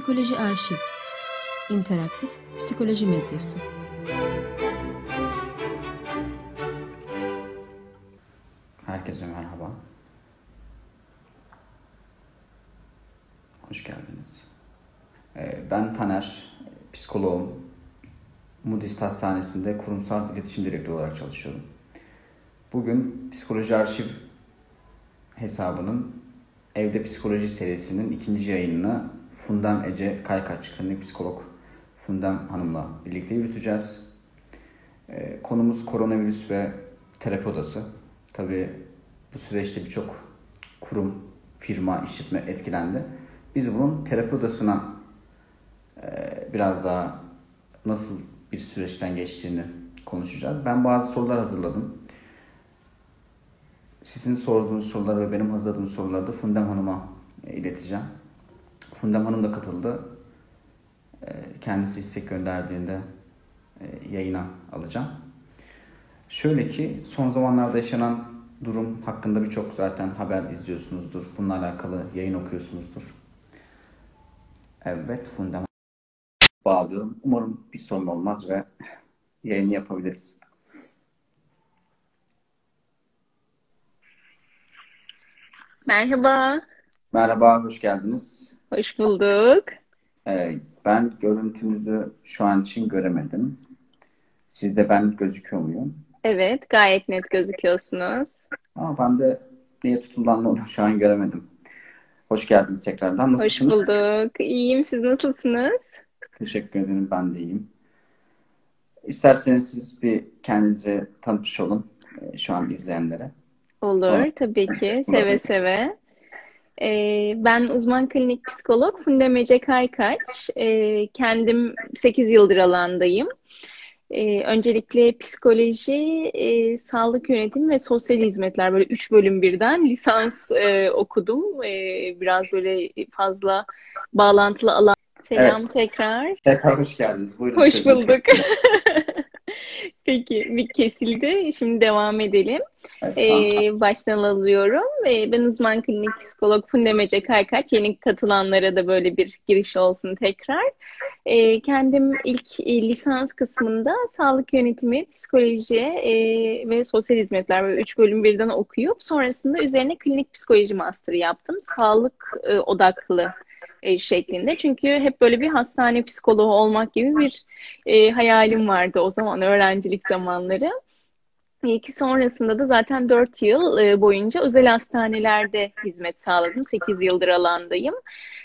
Psikoloji Arşiv İnteraktif Psikoloji Medyası Herkese merhaba. Hoş geldiniz. Ee, Ben Taner, psikoloğum. Mudist Hastanesi'nde kurumsal iletişim direktörü olarak çalışıyorum. Bugün Psikoloji Arşiv hesabının Evde Psikoloji serisinin ikinci yayınını Fundam Ece Kaykaç, klinik psikolog Fundam Hanım'la birlikte yürüteceğiz. Ee, Konumuz koronavirüs ve terapi odası. Tabii bu süreçte birçok kurum, firma, işletme etkilendi. Biz bunun terapi odasına e, biraz daha nasıl bir süreçten geçtiğini konuşacağız. Ben bazı sorular hazırladım. Sizin sorduğunuz soruları ve benim hazırladığım soruları da Fundem Hanım'a e, ileteceğim. Fundem Hanım da katıldı. E, Kendisi istek gönderdiğinde e, yayına alacağım. Şöyle ki son zamanlarda yaşanan durum hakkında birçok zaten haber izliyorsunuzdur. Bununla alakalı yayın okuyorsunuzdur. Evet Fundem bağlıyorum. Umarım bir sorun olmaz ve yayını yapabiliriz. Merhaba, Merhaba, hoş geldiniz. Hoş bulduk. Ee, ben görüntünüzü şu an için göremedim. Sizde ben gözüküyor muyum? Evet, gayet net gözüküyorsunuz. Ama ben de niye tutulan onu şu an göremedim. Hoş geldiniz tekrardan. Hoş Nasılsınız? bulduk. İyiyim, siz nasılsınız? Teşekkür ederim. Ben de iyiyim. İsterseniz siz bir kendinizi tanıtmış olun e, şu an izleyenlere. Olur, Sonra tabii ki, seve seve. Ee, ben uzman klinik psikolog Fundem Ece Kaykaç. Ee, kendim 8 yıldır alandayım. Ee, öncelikle psikoloji, e, sağlık yönetimi ve sosyal hizmetler böyle üç bölüm birden lisans e, okudum. Biraz böyle fazla bağlantılı alan. Selam tekrar. Tekrar hoş geldiniz. Buyurun. Hoş bulduk. Peki, bir kesildi. Şimdi devam edelim. Evet. Ee, baştan alıyorum. Ee, ben uzman klinik psikolog Fundem Ece Kaykaç. Yeni katılanlara da böyle bir giriş olsun tekrar. Ee, kendim ilk e, lisans kısmında sağlık yönetimi, psikoloji e, ve sosyal hizmetler böyle üç bölüm birden okuyup sonrasında üzerine klinik psikoloji master yaptım. Sağlık e, odaklı e, şeklinde. Çünkü hep böyle bir hastane psikoloğu olmak gibi bir e, hayalim vardı o zaman öğrencilik zamanları. İyi ki sonrasında da zaten 4 yıl e, boyunca özel hastanelerde hizmet sağladım. 8 yıldır alandayım.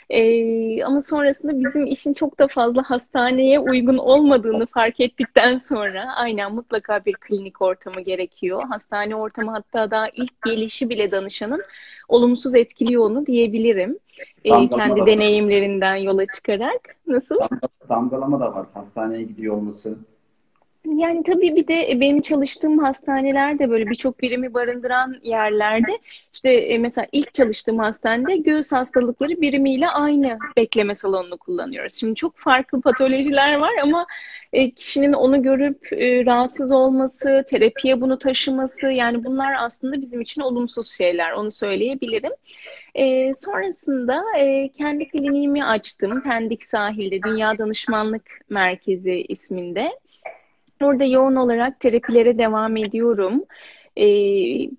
E, ama sonrasında bizim işin çok da fazla hastaneye uygun olmadığını fark ettikten sonra aynen mutlaka bir klinik ortamı gerekiyor. Hastane ortamı hatta daha ilk gelişi bile danışanın olumsuz etkiliyor onu diyebilirim. E, Damgalama kendi da deneyimlerinden yola çıkarak. Nasıl? Damga- Damgalama da var. Hastaneye gidiyor olması. Yani tabii bir de benim çalıştığım hastanelerde böyle birçok birimi barındıran yerlerde işte e, mesela ilk çalıştığım hastanede göğüs hastalıkları birimiyle aynı bekleme salonunu kullanıyoruz. Şimdi çok farklı patolojiler var ama e, kişinin onu görüp e, rahatsız olması, terapiye bunu taşıması yani bunlar aslında bizim için olumsuz şeyler onu söyleyebilirim. E, sonrasında e, kendi kliniğimi açtım. Pendik sahilde Dünya Danışmanlık Merkezi isminde. Orada yoğun olarak terapilere devam ediyorum. Ee,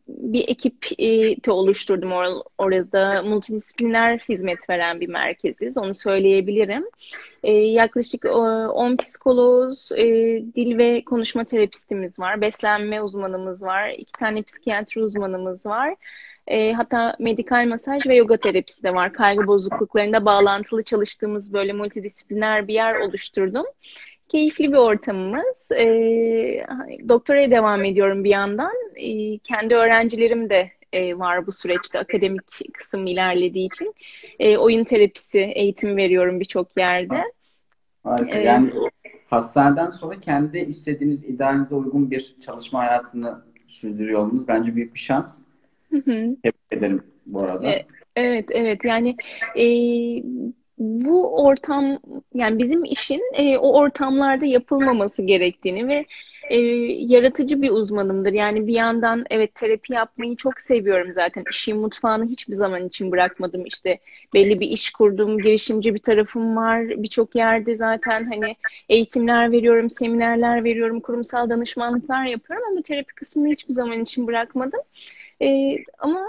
bir ekip e, de oluşturdum or- orada. Multidisipliner hizmet veren bir merkeziz. Onu söyleyebilirim. Ee, yaklaşık e, 10 psikoloğuz, e, dil ve konuşma terapistimiz var, beslenme uzmanımız var, iki tane psikiyatri uzmanımız var. E, hatta medikal masaj ve yoga terapisi de var. Kaygı bozukluklarında bağlantılı çalıştığımız böyle multidisipliner bir yer oluşturdum. Keyifli bir ortamımız. E, doktoraya devam ediyorum bir yandan. E, kendi öğrencilerim de e, var bu süreçte akademik kısım ilerlediği için. E, oyun terapisi eğitimi veriyorum birçok yerde. Harika. Evet. Yani hastaneden sonra kendi istediğiniz, idealinize uygun bir çalışma hayatını sürdürüyor olmanız bence büyük bir şans. Hı hı. Tebrik ederim bu arada. E, Evet, evet. Yani e, bu ortam yani bizim işin e, o ortamlarda yapılmaması gerektiğini ve e, yaratıcı bir uzmanımdır. Yani bir yandan evet terapi yapmayı çok seviyorum zaten. İşin mutfağını hiçbir zaman için bırakmadım. İşte belli bir iş kurdum, girişimci bir tarafım var. Birçok yerde zaten hani eğitimler veriyorum, seminerler veriyorum, kurumsal danışmanlıklar yapıyorum ama terapi kısmını hiçbir zaman için bırakmadım. E, ama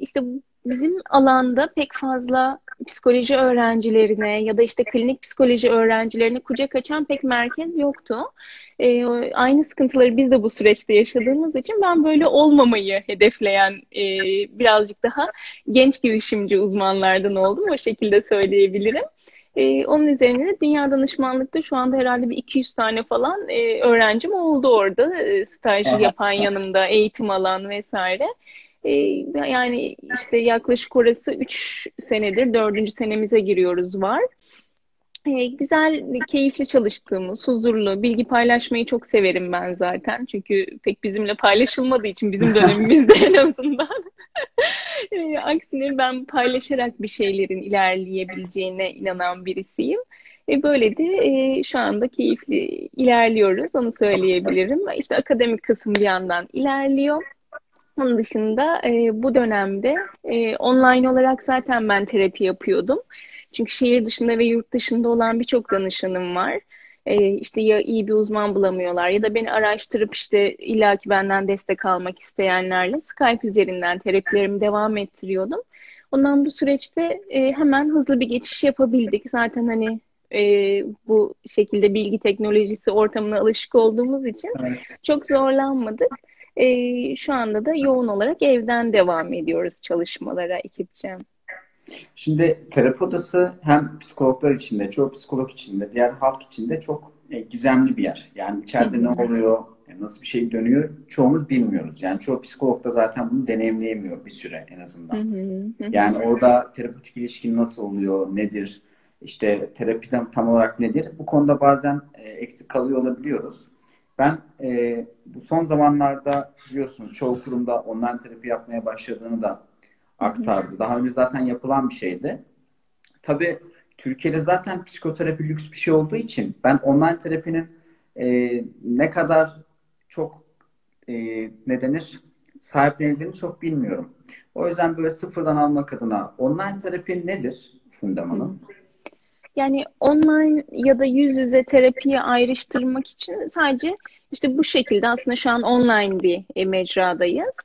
işte bizim alanda pek fazla psikoloji öğrencilerine ya da işte klinik psikoloji öğrencilerine kucak açan pek merkez yoktu. E, aynı sıkıntıları biz de bu süreçte yaşadığımız için ben böyle olmamayı hedefleyen e, birazcık daha genç girişimci uzmanlardan oldum. O şekilde söyleyebilirim. E, onun üzerine de dünya danışmanlıkta şu anda herhalde bir 200 tane falan e, öğrencim oldu orada. E, stajı yapan yanımda, eğitim alan vesaire. E, yani işte yaklaşık orası 3 senedir, 4. senemize giriyoruz var. E, güzel, keyifli çalıştığımız, huzurlu, bilgi paylaşmayı çok severim ben zaten. Çünkü pek bizimle paylaşılmadığı için bizim dönemimizde en azından. e, aksine ben paylaşarak bir şeylerin ilerleyebileceğine inanan birisiyim. E, böyle de e, şu anda keyifli ilerliyoruz, onu söyleyebilirim. İşte akademik kısım bir yandan ilerliyor. Onun dışında e, bu dönemde e, online olarak zaten ben terapi yapıyordum. Çünkü şehir dışında ve yurt dışında olan birçok danışanım var. E, işte ya iyi bir uzman bulamıyorlar ya da beni araştırıp işte illaki benden destek almak isteyenlerle Skype üzerinden terapilerimi devam ettiriyordum. Ondan bu süreçte e, hemen hızlı bir geçiş yapabildik. Zaten hani e, bu şekilde bilgi teknolojisi ortamına alışık olduğumuz için evet. çok zorlanmadık. E, şu anda da yoğun olarak evden devam ediyoruz çalışmalara ekipçe. Şimdi terapi odası hem psikologlar içinde, çoğu psikolog içinde, diğer halk içinde çok e, gizemli bir yer. Yani içeride ne oluyor, e, nasıl bir şey dönüyor çoğumuz bilmiyoruz. Yani çoğu psikolog da zaten bunu deneyimleyemiyor bir süre en azından. Yani orada terapötik ilişkin nasıl oluyor, nedir, işte terapiden tam olarak nedir? Bu konuda bazen e, eksik kalıyor olabiliyoruz. Ben e, bu son zamanlarda biliyorsunuz çoğu kurumda online terapi yapmaya başladığını da aktardı. Daha önce zaten yapılan bir şeydi. Tabii Türkiye'de zaten psikoterapi lüks bir şey olduğu için ben online terapinin e, ne kadar çok e, ne denir sahiplenildiğini çok bilmiyorum. O yüzden böyle sıfırdan almak adına online terapi nedir Funda Hanım? Yani online ya da yüz yüze terapiyi ayrıştırmak için sadece işte bu şekilde aslında şu an online bir e, mecradayız.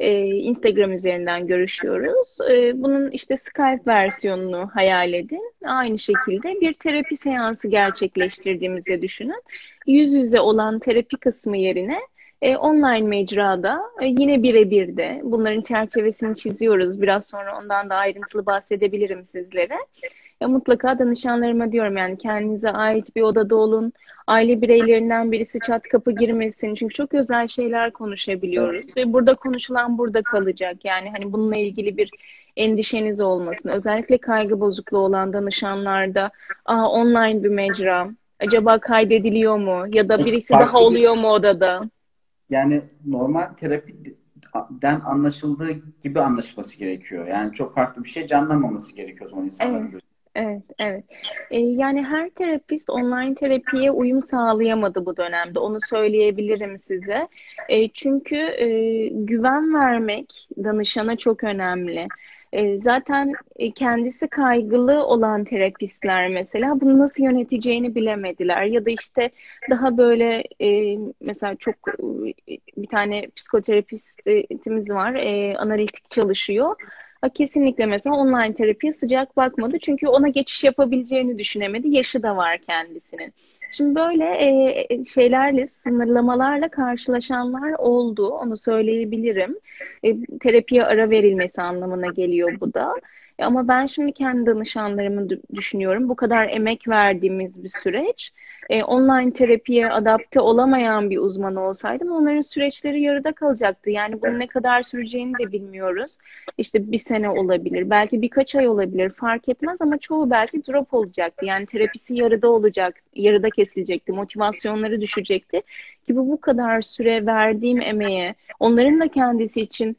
E, Instagram üzerinden görüşüyoruz. E, bunun işte Skype versiyonunu hayal edin. Aynı şekilde bir terapi seansı gerçekleştirdiğimizi düşünün. Yüz yüze olan terapi kısmı yerine e, online mecrada e, yine birebir de bunların çerçevesini çiziyoruz. Biraz sonra ondan da ayrıntılı bahsedebilirim sizlere. Ya mutlaka danışanlarıma diyorum yani kendinize ait bir odada olun. Aile bireylerinden birisi çat kapı girmesin. Çünkü çok özel şeyler konuşabiliyoruz ve burada konuşulan burada kalacak. Yani hani bununla ilgili bir endişeniz olmasın. Özellikle kaygı bozukluğu olan danışanlarda Aa, online bir mecra. Acaba kaydediliyor mu? Ya da birisi Farklı daha oluyor mu odada? Yani normal terapiden anlaşıldığı gibi anlaşılması gerekiyor. Yani çok farklı bir şey canlanmaması gerekiyor o zaman insanların evet. Evet, evet. Ee, yani her terapist online terapiye uyum sağlayamadı bu dönemde. Onu söyleyebilirim size. E, çünkü e, güven vermek danışana çok önemli. E, zaten kendisi kaygılı olan terapistler mesela bunu nasıl yöneteceğini bilemediler. Ya da işte daha böyle e, mesela çok bir tane psikoterapistimiz var, e, analitik çalışıyor kesinlikle mesela online terapiye sıcak bakmadı. Çünkü ona geçiş yapabileceğini düşünemedi. Yaşı da var kendisinin. Şimdi böyle e, şeylerle, sınırlamalarla karşılaşanlar oldu. Onu söyleyebilirim. E, terapiye ara verilmesi anlamına geliyor bu da. E, ama ben şimdi kendi danışanlarımı düşünüyorum. Bu kadar emek verdiğimiz bir süreç. E, online terapiye adapte olamayan bir uzman olsaydım onların süreçleri yarıda kalacaktı. Yani bunun ne kadar süreceğini de bilmiyoruz. İşte bir sene olabilir, belki birkaç ay olabilir fark etmez ama çoğu belki drop olacaktı. Yani terapisi yarıda olacak, yarıda kesilecekti, motivasyonları düşecekti. Ki bu bu kadar süre verdiğim emeğe, onların da kendisi için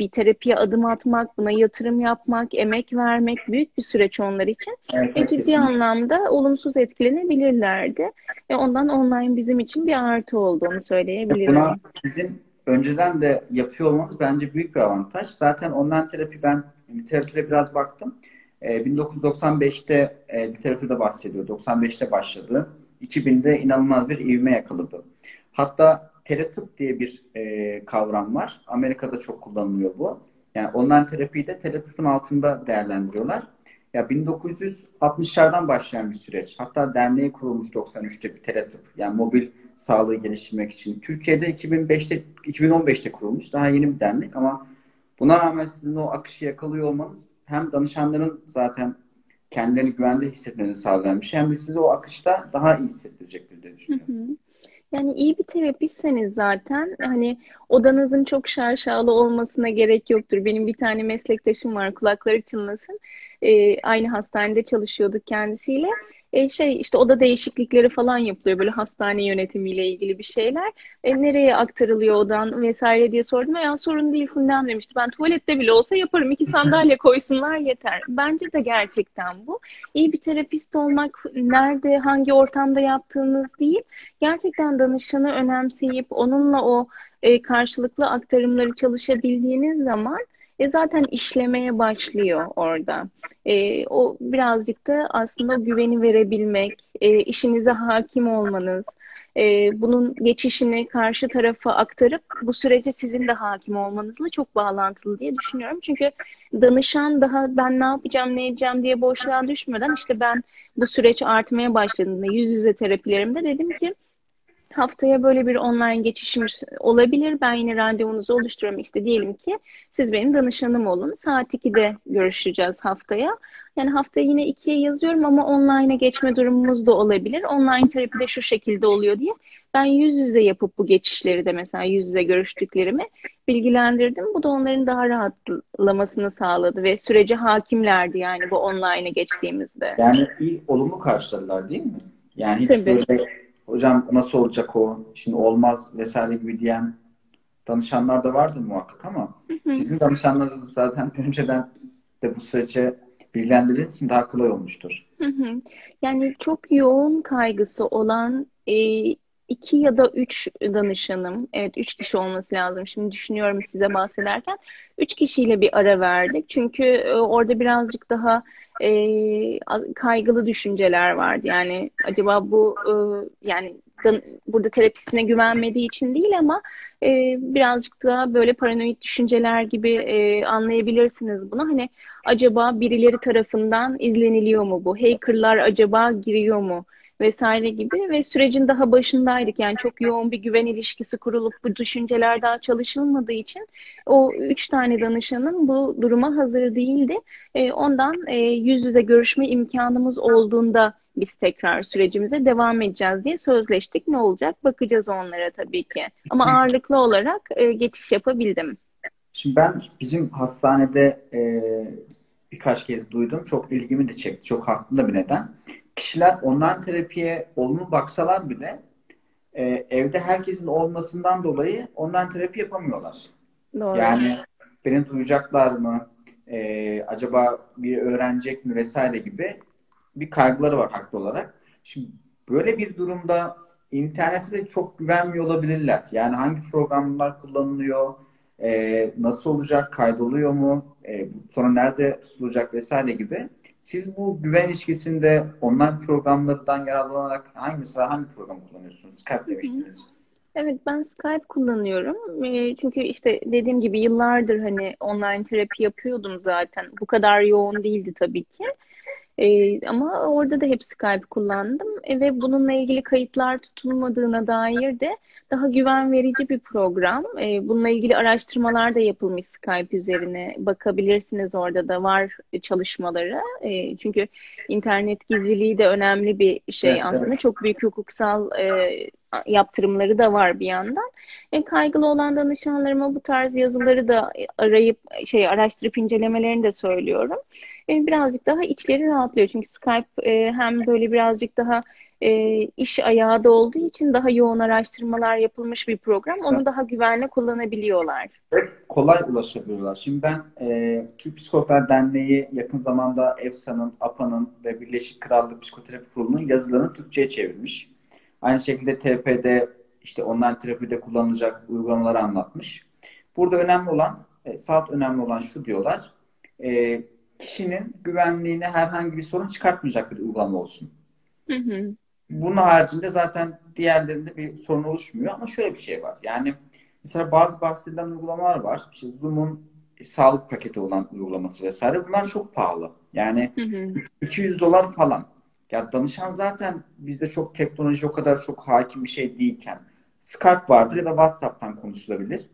bir terapiye adım atmak, buna yatırım yapmak, emek vermek büyük bir süreç onlar için. Evet, Ve ciddi kesinlikle. anlamda olumsuz etkilenebilirlerdi. Ve ondan online bizim için bir artı olduğunu söyleyebilirim. Buna sizin önceden de yapıyor olmanız bence büyük bir avantaj. Zaten online terapi ben literatüre biraz baktım. Ee, 1995'te e, literatürde bahsediyor. 95'te başladı. 2000'de inanılmaz bir ivme yakaladı. Hatta teletıp diye bir e, kavram var. Amerika'da çok kullanılıyor bu. Yani online terapiyi de teletıpın altında değerlendiriyorlar. Ya 1960'lardan başlayan bir süreç. Hatta derneği kurulmuş 93'te bir teletıp. Yani mobil sağlığı geliştirmek için. Türkiye'de 2005'te 2015'te kurulmuş. Daha yeni bir dernek ama buna rağmen sizin o akışı yakalıyor olmanız hem danışanların zaten kendilerini güvende hissetmelerini sağlayan bir şey hem de sizi o akışta daha iyi hissettirecektir diye Hı düşünüyorum. hı. Yani iyi bir terapistseniz zaten hani odanızın çok şaşalı olmasına gerek yoktur. Benim bir tane meslektaşım var kulakları çınlasın. Ee, aynı hastanede çalışıyorduk kendisiyle. Ee, şey işte oda değişiklikleri falan yapılıyor böyle hastane yönetimiyle ilgili bir şeyler. E, nereye aktarılıyor odan vesaire diye sordum. Ya sorun değil Fundem demişti. Ben tuvalette bile olsa yaparım. İki sandalye koysunlar yeter. Bence de gerçekten bu. İyi bir terapist olmak nerede, hangi ortamda yaptığınız değil. Gerçekten danışanı önemseyip onunla o e, karşılıklı aktarımları çalışabildiğiniz zaman e, zaten işlemeye başlıyor orada. E, o birazcık da aslında güveni verebilmek, e, işinize hakim olmanız, e, bunun geçişini karşı tarafa aktarıp bu sürece sizin de hakim olmanızla çok bağlantılı diye düşünüyorum. Çünkü danışan daha ben ne yapacağım, ne edeceğim diye boşluğa düşmeden işte ben bu süreç artmaya başladığında yüz yüze terapilerimde dedim ki haftaya böyle bir online geçişimiz olabilir. Ben yine randevunuzu oluşturuyorum. İşte diyelim ki siz benim danışanım olun. Saat 2'de görüşeceğiz haftaya. Yani haftaya yine 2'ye yazıyorum ama online'a geçme durumumuz da olabilir. Online terapi de şu şekilde oluyor diye. Ben yüz yüze yapıp bu geçişleri de mesela yüz yüze görüştüklerimi bilgilendirdim. Bu da onların daha rahatlamasını sağladı ve sürece hakimlerdi yani bu online'a geçtiğimizde. Yani iyi, olumlu karşıladılar değil mi? Yani hiç Tabii. böyle hocam nasıl olacak o, şimdi olmaz vesaire gibi diyen danışanlar da vardır muhakkak ama sizin danışanlarınız zaten önceden de bu sürece bilgilendirdiğiniz için daha kolay olmuştur. Hı hı. Yani çok yoğun kaygısı olan e, iki ya da üç danışanım, evet üç kişi olması lazım. Şimdi düşünüyorum size bahsederken. Üç kişiyle bir ara verdik. Çünkü e, orada birazcık daha e, kaygılı düşünceler vardı. Yani acaba bu e, yani dan- burada terapistine güvenmediği için değil ama e, birazcık daha böyle paranoid düşünceler gibi e, anlayabilirsiniz bunu. Hani acaba birileri tarafından izleniliyor mu bu? Hackerlar acaba giriyor mu? Vesaire gibi ve sürecin daha başındaydık. Yani çok yoğun bir güven ilişkisi kurulup bu düşünceler daha çalışılmadığı için o üç tane danışanın bu duruma hazır değildi. E, ondan e, yüz yüze görüşme imkanımız olduğunda biz tekrar sürecimize devam edeceğiz diye sözleştik. Ne olacak? Bakacağız onlara tabii ki. Ama ağırlıklı olarak e, geçiş yapabildim. Şimdi ben bizim hastanede e, birkaç kez duydum. Çok ilgimi de çekti. Çok haklı da bir neden. Kişiler online terapiye olumlu baksalar bile e, evde herkesin olmasından dolayı online terapi yapamıyorlar. Doğru. Yani beni duyacaklar mı? E, acaba bir öğrenecek mi vesaire gibi bir kaygıları var haklı olarak. Şimdi böyle bir durumda internete de çok güvenmiyor olabilirler. Yani hangi programlar kullanılıyor, e, nasıl olacak, kaydoluyor mu, e, sonra nerede tutulacak vesaire gibi. Siz bu güven ilişkisinde online programlardan yararlanarak hangi mesela hangi program kullanıyorsunuz? Skype demiştiniz. Evet ben Skype kullanıyorum. E, çünkü işte dediğim gibi yıllardır hani online terapi yapıyordum zaten. Bu kadar yoğun değildi tabii ki. E, ama orada da hep Skype kullandım E, ve bununla ilgili kayıtlar tutulmadığına dair de daha güven verici bir program. E, bununla ilgili araştırmalar da yapılmış Skype üzerine. Bakabilirsiniz orada da var çalışmaları. E, çünkü internet gizliliği de önemli bir şey Evet, aslında. evet. Çok büyük hukuksal e, yaptırımları da var bir yandan. E, kaygılı olan danışanlarıma bu tarz yazıları da arayıp şey araştırıp incelemelerini de söylüyorum. E, birazcık daha içleri rahatlıyor. Çünkü Skype e, hem böyle birazcık daha e, iş ayağı da olduğu için daha yoğun araştırmalar yapılmış bir program. Onu daha güvenli kullanabiliyorlar. Ve kolay ulaşabiliyorlar. Şimdi ben e, Türk Psikologlar Derneği yakın zamanda EFSA'nın, APA'nın ve Birleşik Krallık Psikoterapi Kurulu'nun yazılarını Türkçe'ye çevirmiş. Aynı şekilde TP'de işte online terapide kullanılacak uygulamaları anlatmış. Burada önemli olan, e, saat önemli olan şu diyorlar. E, kişinin güvenliğine herhangi bir sorun çıkartmayacak bir uygulama olsun. Hı hı. Bunun haricinde zaten diğerlerinde bir sorun oluşmuyor ama şöyle bir şey var. Yani mesela bazı bahsedilen uygulamalar var. İşte Zoom'un sağlık paketi olan uygulaması vesaire. Bunlar çok pahalı. Yani hı hı. 200 dolar falan. Ya danışan zaten bizde çok teknoloji o kadar çok hakim bir şey değilken Skype vardır ya da WhatsApp'tan konuşulabilir.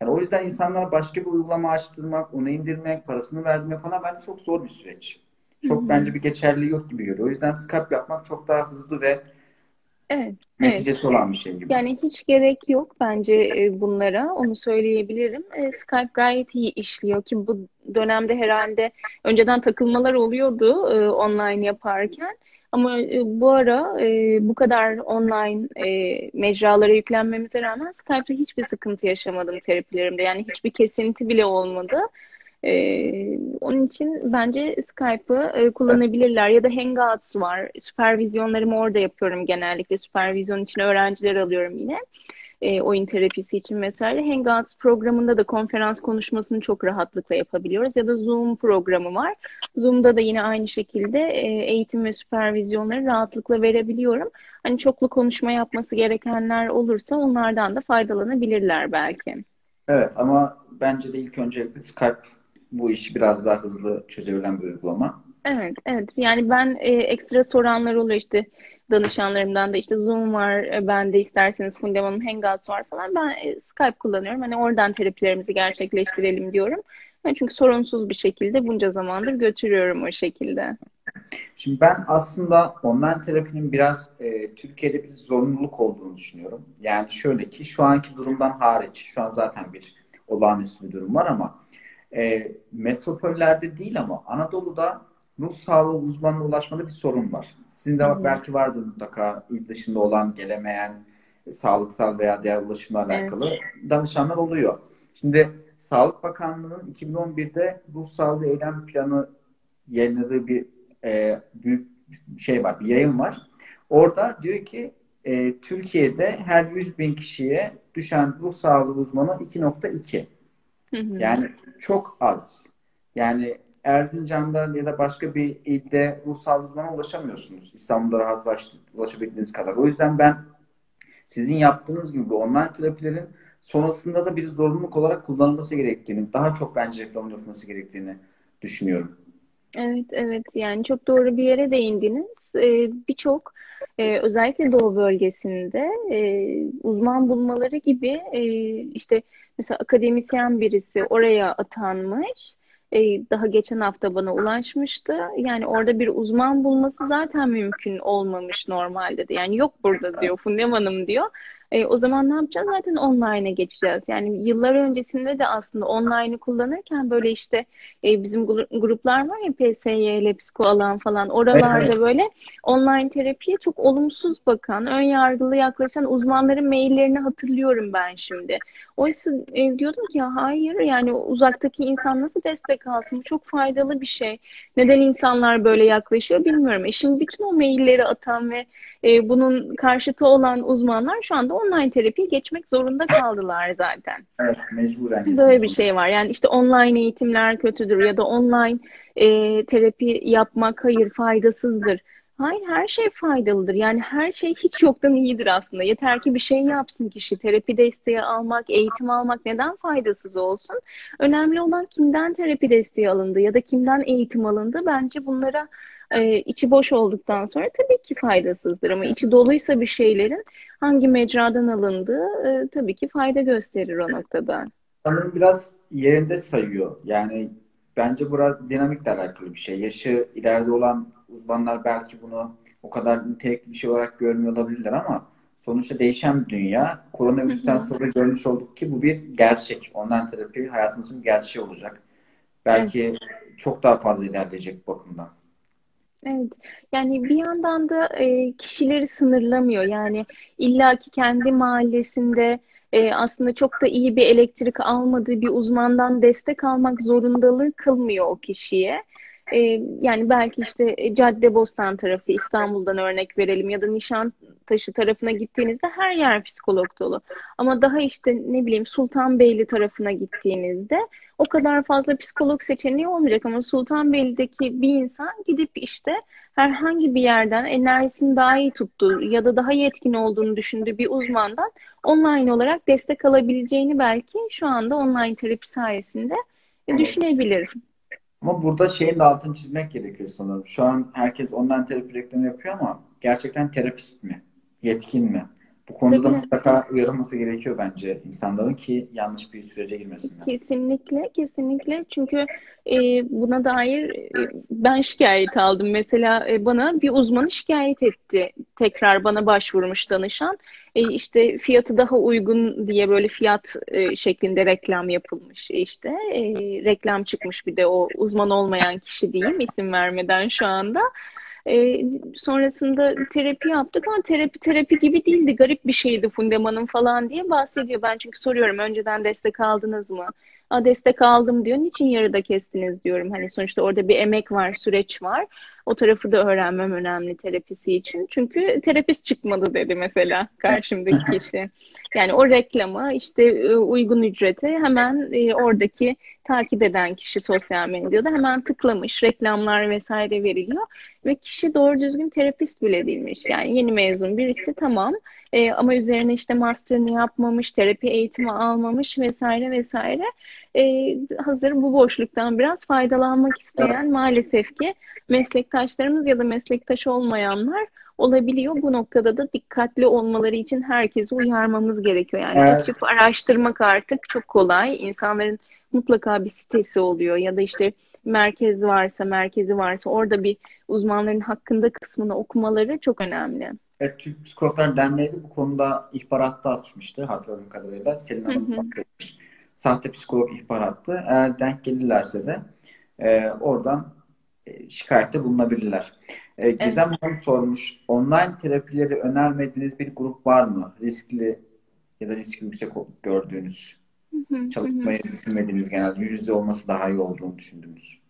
Yani o yüzden insanlara başka bir uygulama açtırmak, onu indirmek, parasını verdirmek falan bence çok zor bir süreç. Çok Hı-hı. bence bir geçerli yok gibi görüyor. O yüzden Skype yapmak çok daha hızlı ve evet, neticesi evet. olan bir şey gibi. Yani hiç gerek yok bence e, bunlara. Onu söyleyebilirim. E, Skype gayet iyi işliyor ki bu dönemde herhalde önceden takılmalar oluyordu e, online yaparken. Ama bu ara bu kadar online mecralara yüklenmemize rağmen Skype'da hiçbir sıkıntı yaşamadım terapilerimde. Yani hiçbir kesinti bile olmadı. Ee, onun için bence Skype'ı e, kullanabilirler ya da Hangouts var. Süpervizyonlarımı orada yapıyorum genellikle. Süpervizyon için öğrenciler alıyorum yine. E, oyun terapisi için vesaire. Hangouts programında da konferans konuşmasını çok rahatlıkla yapabiliyoruz. Ya da Zoom programı var. Zoom'da da yine aynı şekilde e, eğitim ve süpervizyonları rahatlıkla verebiliyorum. Hani çoklu konuşma yapması gerekenler olursa onlardan da faydalanabilirler belki. Evet ama bence de ilk öncelikle Skype bu işi biraz daha hızlı çözebilen bir uygulama. Evet, evet. Yani ben e, ekstra soranlar oluyor işte danışanlarımdan da işte Zoom var, e, ben de isterseniz Fundaman'ın Hangouts var falan. Ben e, Skype kullanıyorum. Hani oradan terapilerimizi gerçekleştirelim diyorum. Yani çünkü sorunsuz bir şekilde bunca zamandır götürüyorum o şekilde. Şimdi ben aslında online terapinin biraz e, Türkiye'de bir zorunluluk olduğunu düşünüyorum. Yani şöyle ki şu anki durumdan hariç, şu an zaten bir olağanüstü bir durum var ama e, metropollerde değil ama Anadolu'da ruh sağlığı uzmanına ulaşmada bir sorun var. Sizin de Hı-hı. belki vardır mutlaka il dışında olan gelemeyen sağlıksal veya diğer ulaşımla alakalı evet. danışanlar oluyor. Şimdi Sağlık Bakanlığı'nın 2011'de ruh sağlığı eylem planı yayınladığı bir e, büyük şey var, bir yayın var. Orada diyor ki e, Türkiye'de her 100 bin kişiye düşen ruh sağlığı uzmanı 2.2. Yani çok az. Yani Erzincan'da ya da başka bir ilde ruhsal uzmana ulaşamıyorsunuz. İstanbul'da rahat ulaşabildiğiniz kadar. O yüzden ben sizin yaptığınız gibi online terapilerin sonrasında da bir zorunluluk olarak kullanılması gerektiğini, daha çok bence reklam yapılması gerektiğini düşünüyorum. Evet, evet. Yani çok doğru bir yere değindiniz. Ee, Birçok e, özellikle Doğu bölgesinde e, uzman bulmaları gibi e, işte mesela akademisyen birisi oraya atanmış. E, daha geçen hafta bana ulaşmıştı. Yani orada bir uzman bulması zaten mümkün olmamış normalde de. Yani yok burada diyor Fundem Hanım diyor. E, o zaman ne yapacağız? Zaten online'a geçeceğiz. Yani yıllar öncesinde de aslında online'ı kullanırken böyle işte e, bizim gruplar var ya PSY ile psiko alan falan oralarda evet. böyle online terapiye çok olumsuz bakan, ön yargılı yaklaşan uzmanların maillerini hatırlıyorum ben şimdi. Oysa e, diyordum ki ya hayır yani uzaktaki insan nasıl destek alsın? Bu çok faydalı bir şey. Neden insanlar böyle yaklaşıyor bilmiyorum. E şimdi bütün o mailleri atan ve e, bunun karşıtı olan uzmanlar şu anda online terapiye geçmek zorunda kaldılar zaten. Evet, mecburen. Böyle bir şey var. Yani işte online eğitimler kötüdür ya da online e, terapi yapmak hayır faydasızdır. Hayır her şey faydalıdır. Yani her şey hiç yoktan iyidir aslında. Yeter ki bir şey yapsın kişi. Terapi desteği almak, eğitim almak neden faydasız olsun? Önemli olan kimden terapi desteği alındı ya da kimden eğitim alındı. Bence bunlara e, içi boş olduktan sonra tabii ki faydasızdır ama içi doluysa bir şeylerin hangi mecradan alındığı e, tabii ki fayda gösterir o noktada. Sanırım biraz yerinde sayıyor. Yani bence burada dinamikle alakalı bir şey. Yaşı ileride olan uzmanlar belki bunu o kadar nitelikli bir şey olarak görmüyor olabilirler ama sonuçta değişen bir dünya. Koronavirüsten sonra görmüş olduk ki bu bir gerçek. Online terapi hayatımızın gerçeği olacak. Belki evet. çok daha fazla ilerleyecek bu bakımdan. Evet. Yani bir yandan da e, kişileri sınırlamıyor. Yani illaki kendi mahallesinde e, aslında çok da iyi bir elektrik almadığı bir uzmandan destek almak zorundalığı kılmıyor o kişiye. E, yani belki işte e, Caddebostan tarafı İstanbul'dan örnek verelim ya da Nişantaşı tarafına gittiğinizde her yer psikolog dolu. Ama daha işte ne bileyim Sultanbeyli tarafına gittiğinizde o kadar fazla psikolog seçeneği olmayacak ama Sultanbeyli'deki bir insan gidip işte herhangi bir yerden enerjisini daha iyi tuttuğu ya da daha yetkin olduğunu düşündüğü bir uzmandan online olarak destek alabileceğini belki şu anda online terapi sayesinde düşünebilir. Ama burada şeyin de altını çizmek gerekiyor sanırım. Şu an herkes online terapi reklamı yapıyor ama gerçekten terapist mi? Yetkin mi? Bu konuda Tabii. mutlaka uyarılması gerekiyor bence insanların ki yanlış bir sürece girmesinler. Kesinlikle, kesinlikle. Çünkü e, buna dair e, ben şikayet aldım. Mesela e, bana bir uzmanı şikayet etti. Tekrar bana başvurmuş danışan. E, işte fiyatı daha uygun diye böyle fiyat e, şeklinde reklam yapılmış. işte e, reklam çıkmış bir de o uzman olmayan kişi diyeyim isim vermeden şu anda. E, sonrasında terapi yaptık ama terapi terapi gibi değildi. Garip bir şeydi Fundeman'ın falan diye bahsediyor. Ben çünkü soruyorum önceden destek aldınız mı? A, destek aldım diyor. Niçin yarıda kestiniz diyorum. Hani sonuçta orada bir emek var, süreç var. O tarafı da öğrenmem önemli terapisi için. Çünkü terapist çıkmadı dedi mesela karşımdaki kişi. Yani o reklama işte e, uygun ücrete hemen e, oradaki takip eden kişi sosyal medyada hemen tıklamış. Reklamlar vesaire veriliyor. Ve kişi doğru düzgün terapist bile değilmiş. Yani yeni mezun birisi tamam e, ama üzerine işte master'ını yapmamış, terapi eğitimi almamış vesaire vesaire. E, hazır bu boşluktan biraz faydalanmak isteyen maalesef ki meslektaşlarımız ya da meslektaş olmayanlar olabiliyor. Bu noktada da dikkatli olmaları için herkesi uyarmamız gerekiyor. Yani evet. açıp araştırmak artık çok kolay. İnsanların mutlaka bir sitesi oluyor ya da işte merkez varsa, merkezi varsa orada bir uzmanların hakkında kısmını okumaları çok önemli. Evet, Türk Psikologlar Derneği bu konuda ihbaratta açmıştı hatırladığım kadarıyla. Selin Hanım bahsetmiş. Sahte psikolog ihbarattı. Eğer denk gelirlerse de e, oradan e, şikayette bulunabilirler. E, Gizem evet. Hanım sormuş. Online terapileri önermediğiniz bir grup var mı? Riskli ya da riski yüksek gördüğünüz, çalışmayı düşünmediğiniz genelde yüz yüze olması daha iyi olduğunu düşündüğünüz.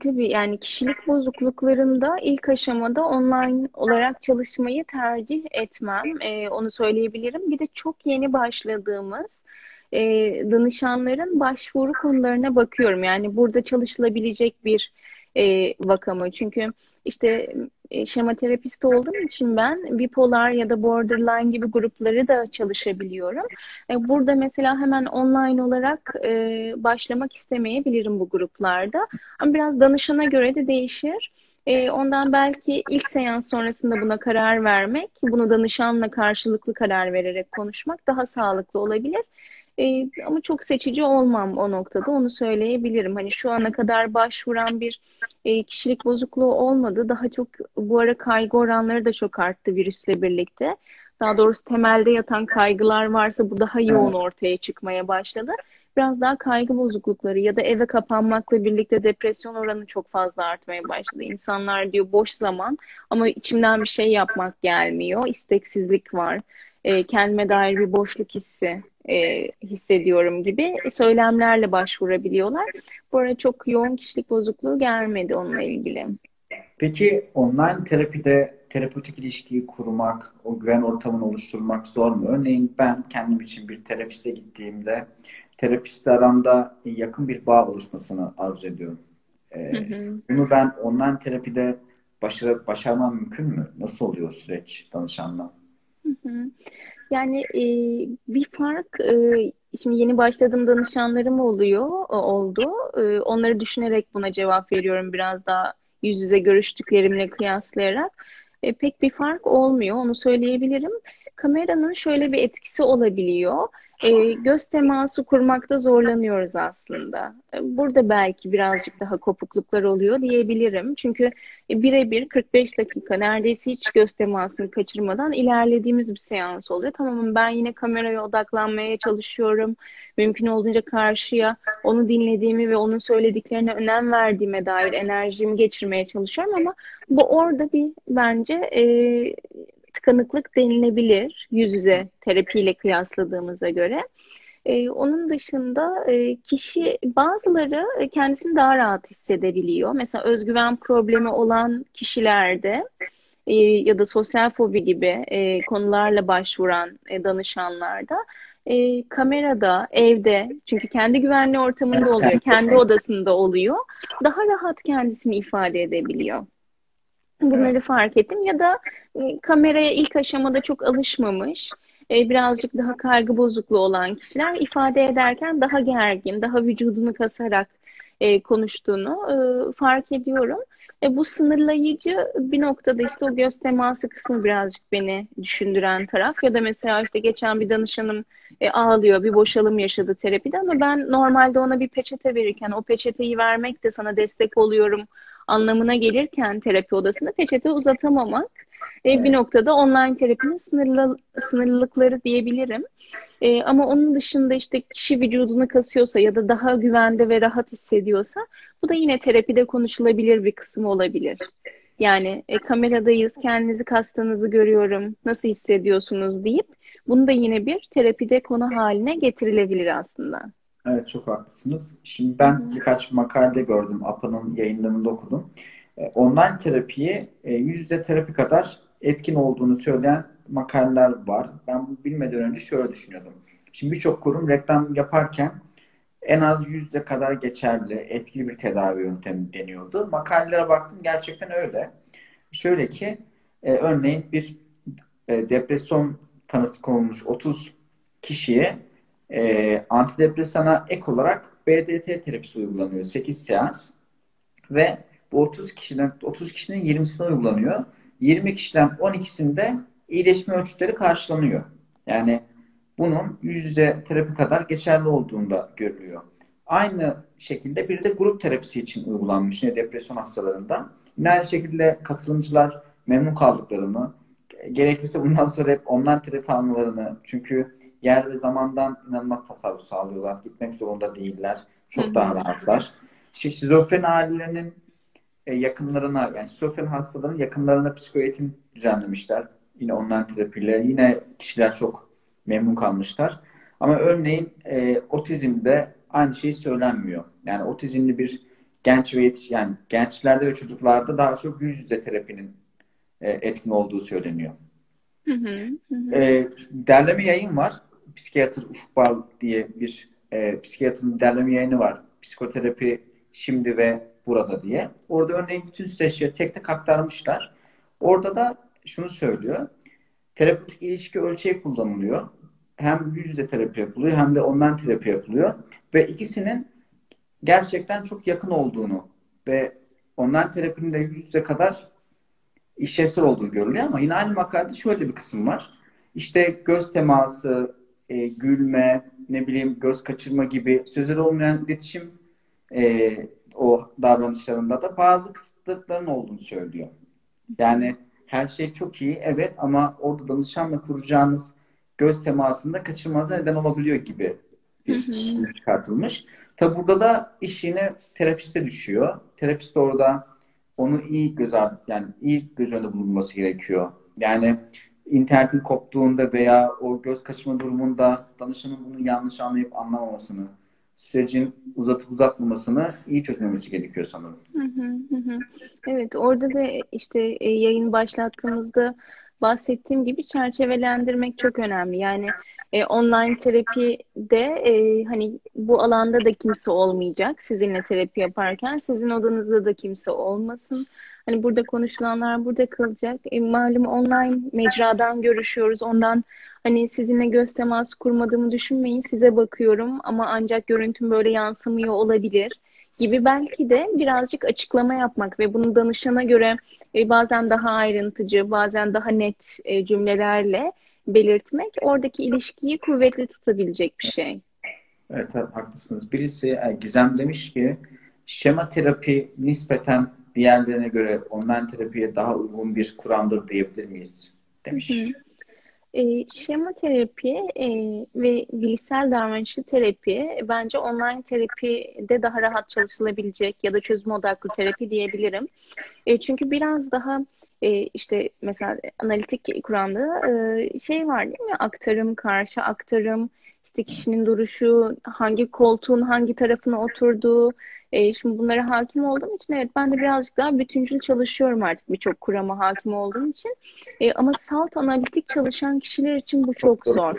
Tabii yani kişilik bozukluklarında ilk aşamada online olarak çalışmayı tercih etmem. Ee, onu söyleyebilirim. Bir de çok yeni başladığımız e, danışanların başvuru konularına bakıyorum. Yani burada çalışılabilecek bir e, vaka mı? Çünkü işte e, şema terapisti olduğum için ben bipolar ya da borderline gibi grupları da çalışabiliyorum. E, burada mesela hemen online olarak e, başlamak istemeyebilirim bu gruplarda. Ama biraz danışana göre de değişir. ondan belki ilk seans sonrasında buna karar vermek, bunu danışanla karşılıklı karar vererek konuşmak daha sağlıklı olabilir. E, ama çok seçici olmam o noktada onu söyleyebilirim. Hani şu ana kadar başvuran bir e, kişilik bozukluğu olmadı. Daha çok bu ara kaygı oranları da çok arttı virüsle birlikte. Daha doğrusu temelde yatan kaygılar varsa bu daha yoğun ortaya çıkmaya başladı. Biraz daha kaygı bozuklukları ya da eve kapanmakla birlikte depresyon oranı çok fazla artmaya başladı. İnsanlar diyor boş zaman ama içimden bir şey yapmak gelmiyor. İsteksizlik var. E, kendime dair bir boşluk hissi e, hissediyorum gibi söylemlerle başvurabiliyorlar. Bu arada çok yoğun kişilik bozukluğu gelmedi onunla ilgili. Peki online terapide terapötik ilişkiyi kurmak, o güven ortamını oluşturmak zor mu? Örneğin ben kendim için bir terapiste gittiğimde terapistle aramda yakın bir bağ oluşmasını arzu ediyorum. Ee, hı hı. Bunu ben online terapide başarı, başarmam mümkün mü? Nasıl oluyor süreç danışanla? Hı hı. Yani e, bir fark e, şimdi yeni başladığım danışanlarım oluyor oldu. E, onları düşünerek buna cevap veriyorum biraz daha yüz yüze görüştüklerimle kıyaslayarak. E, pek bir fark olmuyor onu söyleyebilirim. Kameranın şöyle bir etkisi olabiliyor e, göz teması kurmakta zorlanıyoruz aslında. E, burada belki birazcık daha kopukluklar oluyor diyebilirim. Çünkü birebir 45 dakika neredeyse hiç göz temasını kaçırmadan ilerlediğimiz bir seans oluyor. Tamam ben yine kameraya odaklanmaya çalışıyorum. Mümkün olduğunca karşıya onu dinlediğimi ve onun söylediklerine önem verdiğime dair enerjimi geçirmeye çalışıyorum ama bu orada bir bence e, tıkanıklık denilebilir yüz yüze terapiyle kıyasladığımıza göre. Ee, onun dışında e, kişi bazıları kendisini daha rahat hissedebiliyor. Mesela özgüven problemi olan kişilerde e, ya da sosyal fobi gibi e, konularla başvuran e, danışanlarda e, kamerada, evde çünkü kendi güvenli ortamında oluyor, kendi odasında oluyor. Daha rahat kendisini ifade edebiliyor. Bunları evet. fark ettim ya da e, kameraya ilk aşamada çok alışmamış, e, birazcık daha kaygı bozukluğu olan kişiler ifade ederken daha gergin, daha vücudunu kasarak e, konuştuğunu e, fark ediyorum. E, bu sınırlayıcı bir noktada işte o göz teması kısmı birazcık beni düşündüren taraf ya da mesela işte geçen bir danışanım e, ağlıyor, bir boşalım yaşadı terapide ama ben normalde ona bir peçete verirken o peçeteyi vermek de sana destek oluyorum anlamına gelirken terapi odasında peçete uzatamamak e, bir noktada online terapinin sınırlı, sınırlılıkları diyebilirim. E, ama onun dışında işte kişi vücudunu kasıyorsa ya da daha güvende ve rahat hissediyorsa bu da yine terapide konuşulabilir bir kısım olabilir. Yani e, kameradayız, kendinizi kastığınızı görüyorum, nasıl hissediyorsunuz deyip bunu da yine bir terapide konu haline getirilebilir aslında. Evet çok haklısınız. Şimdi ben birkaç makale gördüm. APA'nın yayınlarında okudum. E, online terapiyi e, yüz yüze terapi kadar etkin olduğunu söyleyen makaleler var. Ben bunu bilmeden önce şöyle düşünüyordum. Şimdi birçok kurum reklam yaparken en az yüzde kadar geçerli, etkili bir tedavi yöntemi deniyordu. Makalelere baktım gerçekten öyle. Şöyle ki e, örneğin bir e, depresyon tanısı konulmuş 30 kişiye e, antidepresana ek olarak BDT terapisi uygulanıyor. 8 seans ve bu 30 kişiden 30 kişinin 20'sine uygulanıyor. 20 kişiden 12'sinde iyileşme ölçütleri karşılanıyor. Yani bunun yüzde terapi kadar geçerli olduğunda görülüyor. Aynı şekilde bir de grup terapisi için uygulanmış yine depresyon hastalarında. Yine aynı şekilde katılımcılar memnun kaldıklarını, gerekirse bundan sonra hep online terapi almalarını çünkü yer ve zamandan inanılmaz tasarruf sağlıyorlar. Gitmek zorunda değiller. Çok daha rahatlar. İşte şizofren ailelerinin e, yakınlarına yani şizofren hastaların yakınlarına psikoeğitim düzenlemişler. Yine online terapiyle. Yine kişiler çok memnun kalmışlar. Ama örneğin e, otizmde aynı şey söylenmiyor. Yani otizmli bir genç ve yetiş yani gençlerde ve çocuklarda daha çok yüz yüze terapinin e, etkin olduğu söyleniyor. Hı hı, hı. E, derleme yayın var psikiyatr Ufuk Bal diye bir e, psikiyatrın derleme yayını var. Psikoterapi şimdi ve burada diye. Orada örneğin bütün süreçleri tek tek aktarmışlar. Orada da şunu söylüyor. Terapötik ilişki ölçeği kullanılıyor. Hem yüz yüze terapi yapılıyor hem de online terapi yapılıyor. Ve ikisinin gerçekten çok yakın olduğunu ve online terapinin de yüz yüze kadar işlevsel olduğu görülüyor ama yine aynı makalede şöyle bir kısım var. İşte göz teması, e, gülme, ne bileyim göz kaçırma gibi sözleri olmayan iletişim e, o davranışlarında da bazı kısıtlıkların olduğunu söylüyor. Yani her şey çok iyi evet ama orada danışanla kuracağınız göz temasında kaçırmanıza neden olabiliyor gibi bir şey çıkartılmış. Tabi burada da iş yine terapiste düşüyor. Terapist orada onu iyi göz yani iyi göz önünde bulunması gerekiyor. Yani internetin koptuğunda veya o göz kaçma durumunda danışanın bunu yanlış anlayıp anlamamasını, sürecin uzatıp uzatmamasını iyi çözmemesi gerekiyor sanırım. Evet orada da işte e, yayın başlattığımızda bahsettiğim gibi çerçevelendirmek çok önemli. Yani e, online terapide e, hani bu alanda da kimse olmayacak sizinle terapi yaparken sizin odanızda da kimse olmasın. Hani burada konuşulanlar burada kalacak. E, malum online mecradan görüşüyoruz. Ondan hani sizinle göz teması kurmadığımı düşünmeyin. Size bakıyorum ama ancak görüntüm böyle yansımıyor olabilir gibi belki de birazcık açıklama yapmak ve bunu danışana göre e, bazen daha ayrıntıcı, bazen daha net e, cümlelerle belirtmek oradaki ilişkiyi kuvvetli tutabilecek bir şey. Evet, haklısınız. Birisi e, Gizem demiş ki şema terapi nispeten diğerlerine göre online terapiye daha uygun bir kuramdır diyebilir miyiz? Demiş. E, şema terapi e, ve bilişsel davranışlı terapi bence online terapide daha rahat çalışılabilecek ya da çözüm odaklı terapi diyebilirim. E, çünkü biraz daha e, işte mesela analitik kuramda e, şey var değil mi? Aktarım, karşı aktarım, işte kişinin duruşu, hangi koltuğun hangi tarafına oturduğu. E, şimdi bunlara hakim olduğum için evet ben de birazcık daha bütüncül çalışıyorum artık birçok kurama hakim olduğum için. E, ama salt analitik çalışan kişiler için bu çok zor.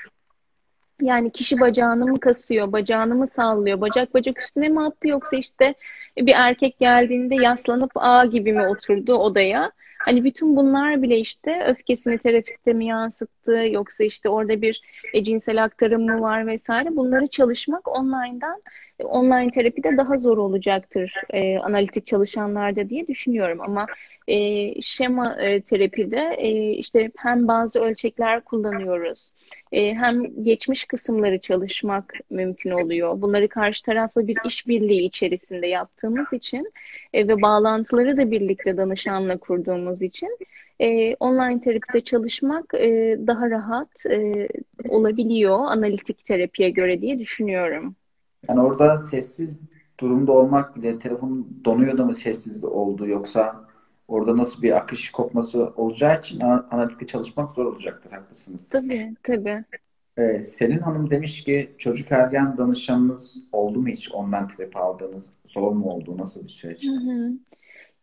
Yani kişi bacağını mı kasıyor, bacağını mı sallıyor, bacak bacak üstüne mi attı yoksa işte bir erkek geldiğinde yaslanıp A gibi mi oturdu odaya? Hani bütün bunlar bile işte öfkesini terapiste mi yansıttı yoksa işte orada bir e, cinsel aktarım mı var vesaire bunları çalışmak online'dan online terapide daha zor olacaktır e, analitik çalışanlarda diye düşünüyorum ama e, şema e, terapide e, işte hem bazı ölçekler kullanıyoruz e, hem geçmiş kısımları çalışmak mümkün oluyor. Bunları karşı tarafla bir işbirliği içerisinde yaptığımız için e, ve bağlantıları da birlikte danışanla kurduğumuz için e, online terapide çalışmak e, daha rahat e, olabiliyor analitik terapiye göre diye düşünüyorum. Yani orada sessiz durumda olmak bile telefon donuyor da mı sessiz oldu yoksa orada nasıl bir akış kopması olacağı için analitikte çalışmak zor olacaktır. Haklısınız. Tabii, tabii. Ee, Selin Hanım demiş ki çocuk ergen danışanınız oldu mu hiç online terapi aldığınız? Zor mu oldu? Nasıl bir süreç? Hı hı.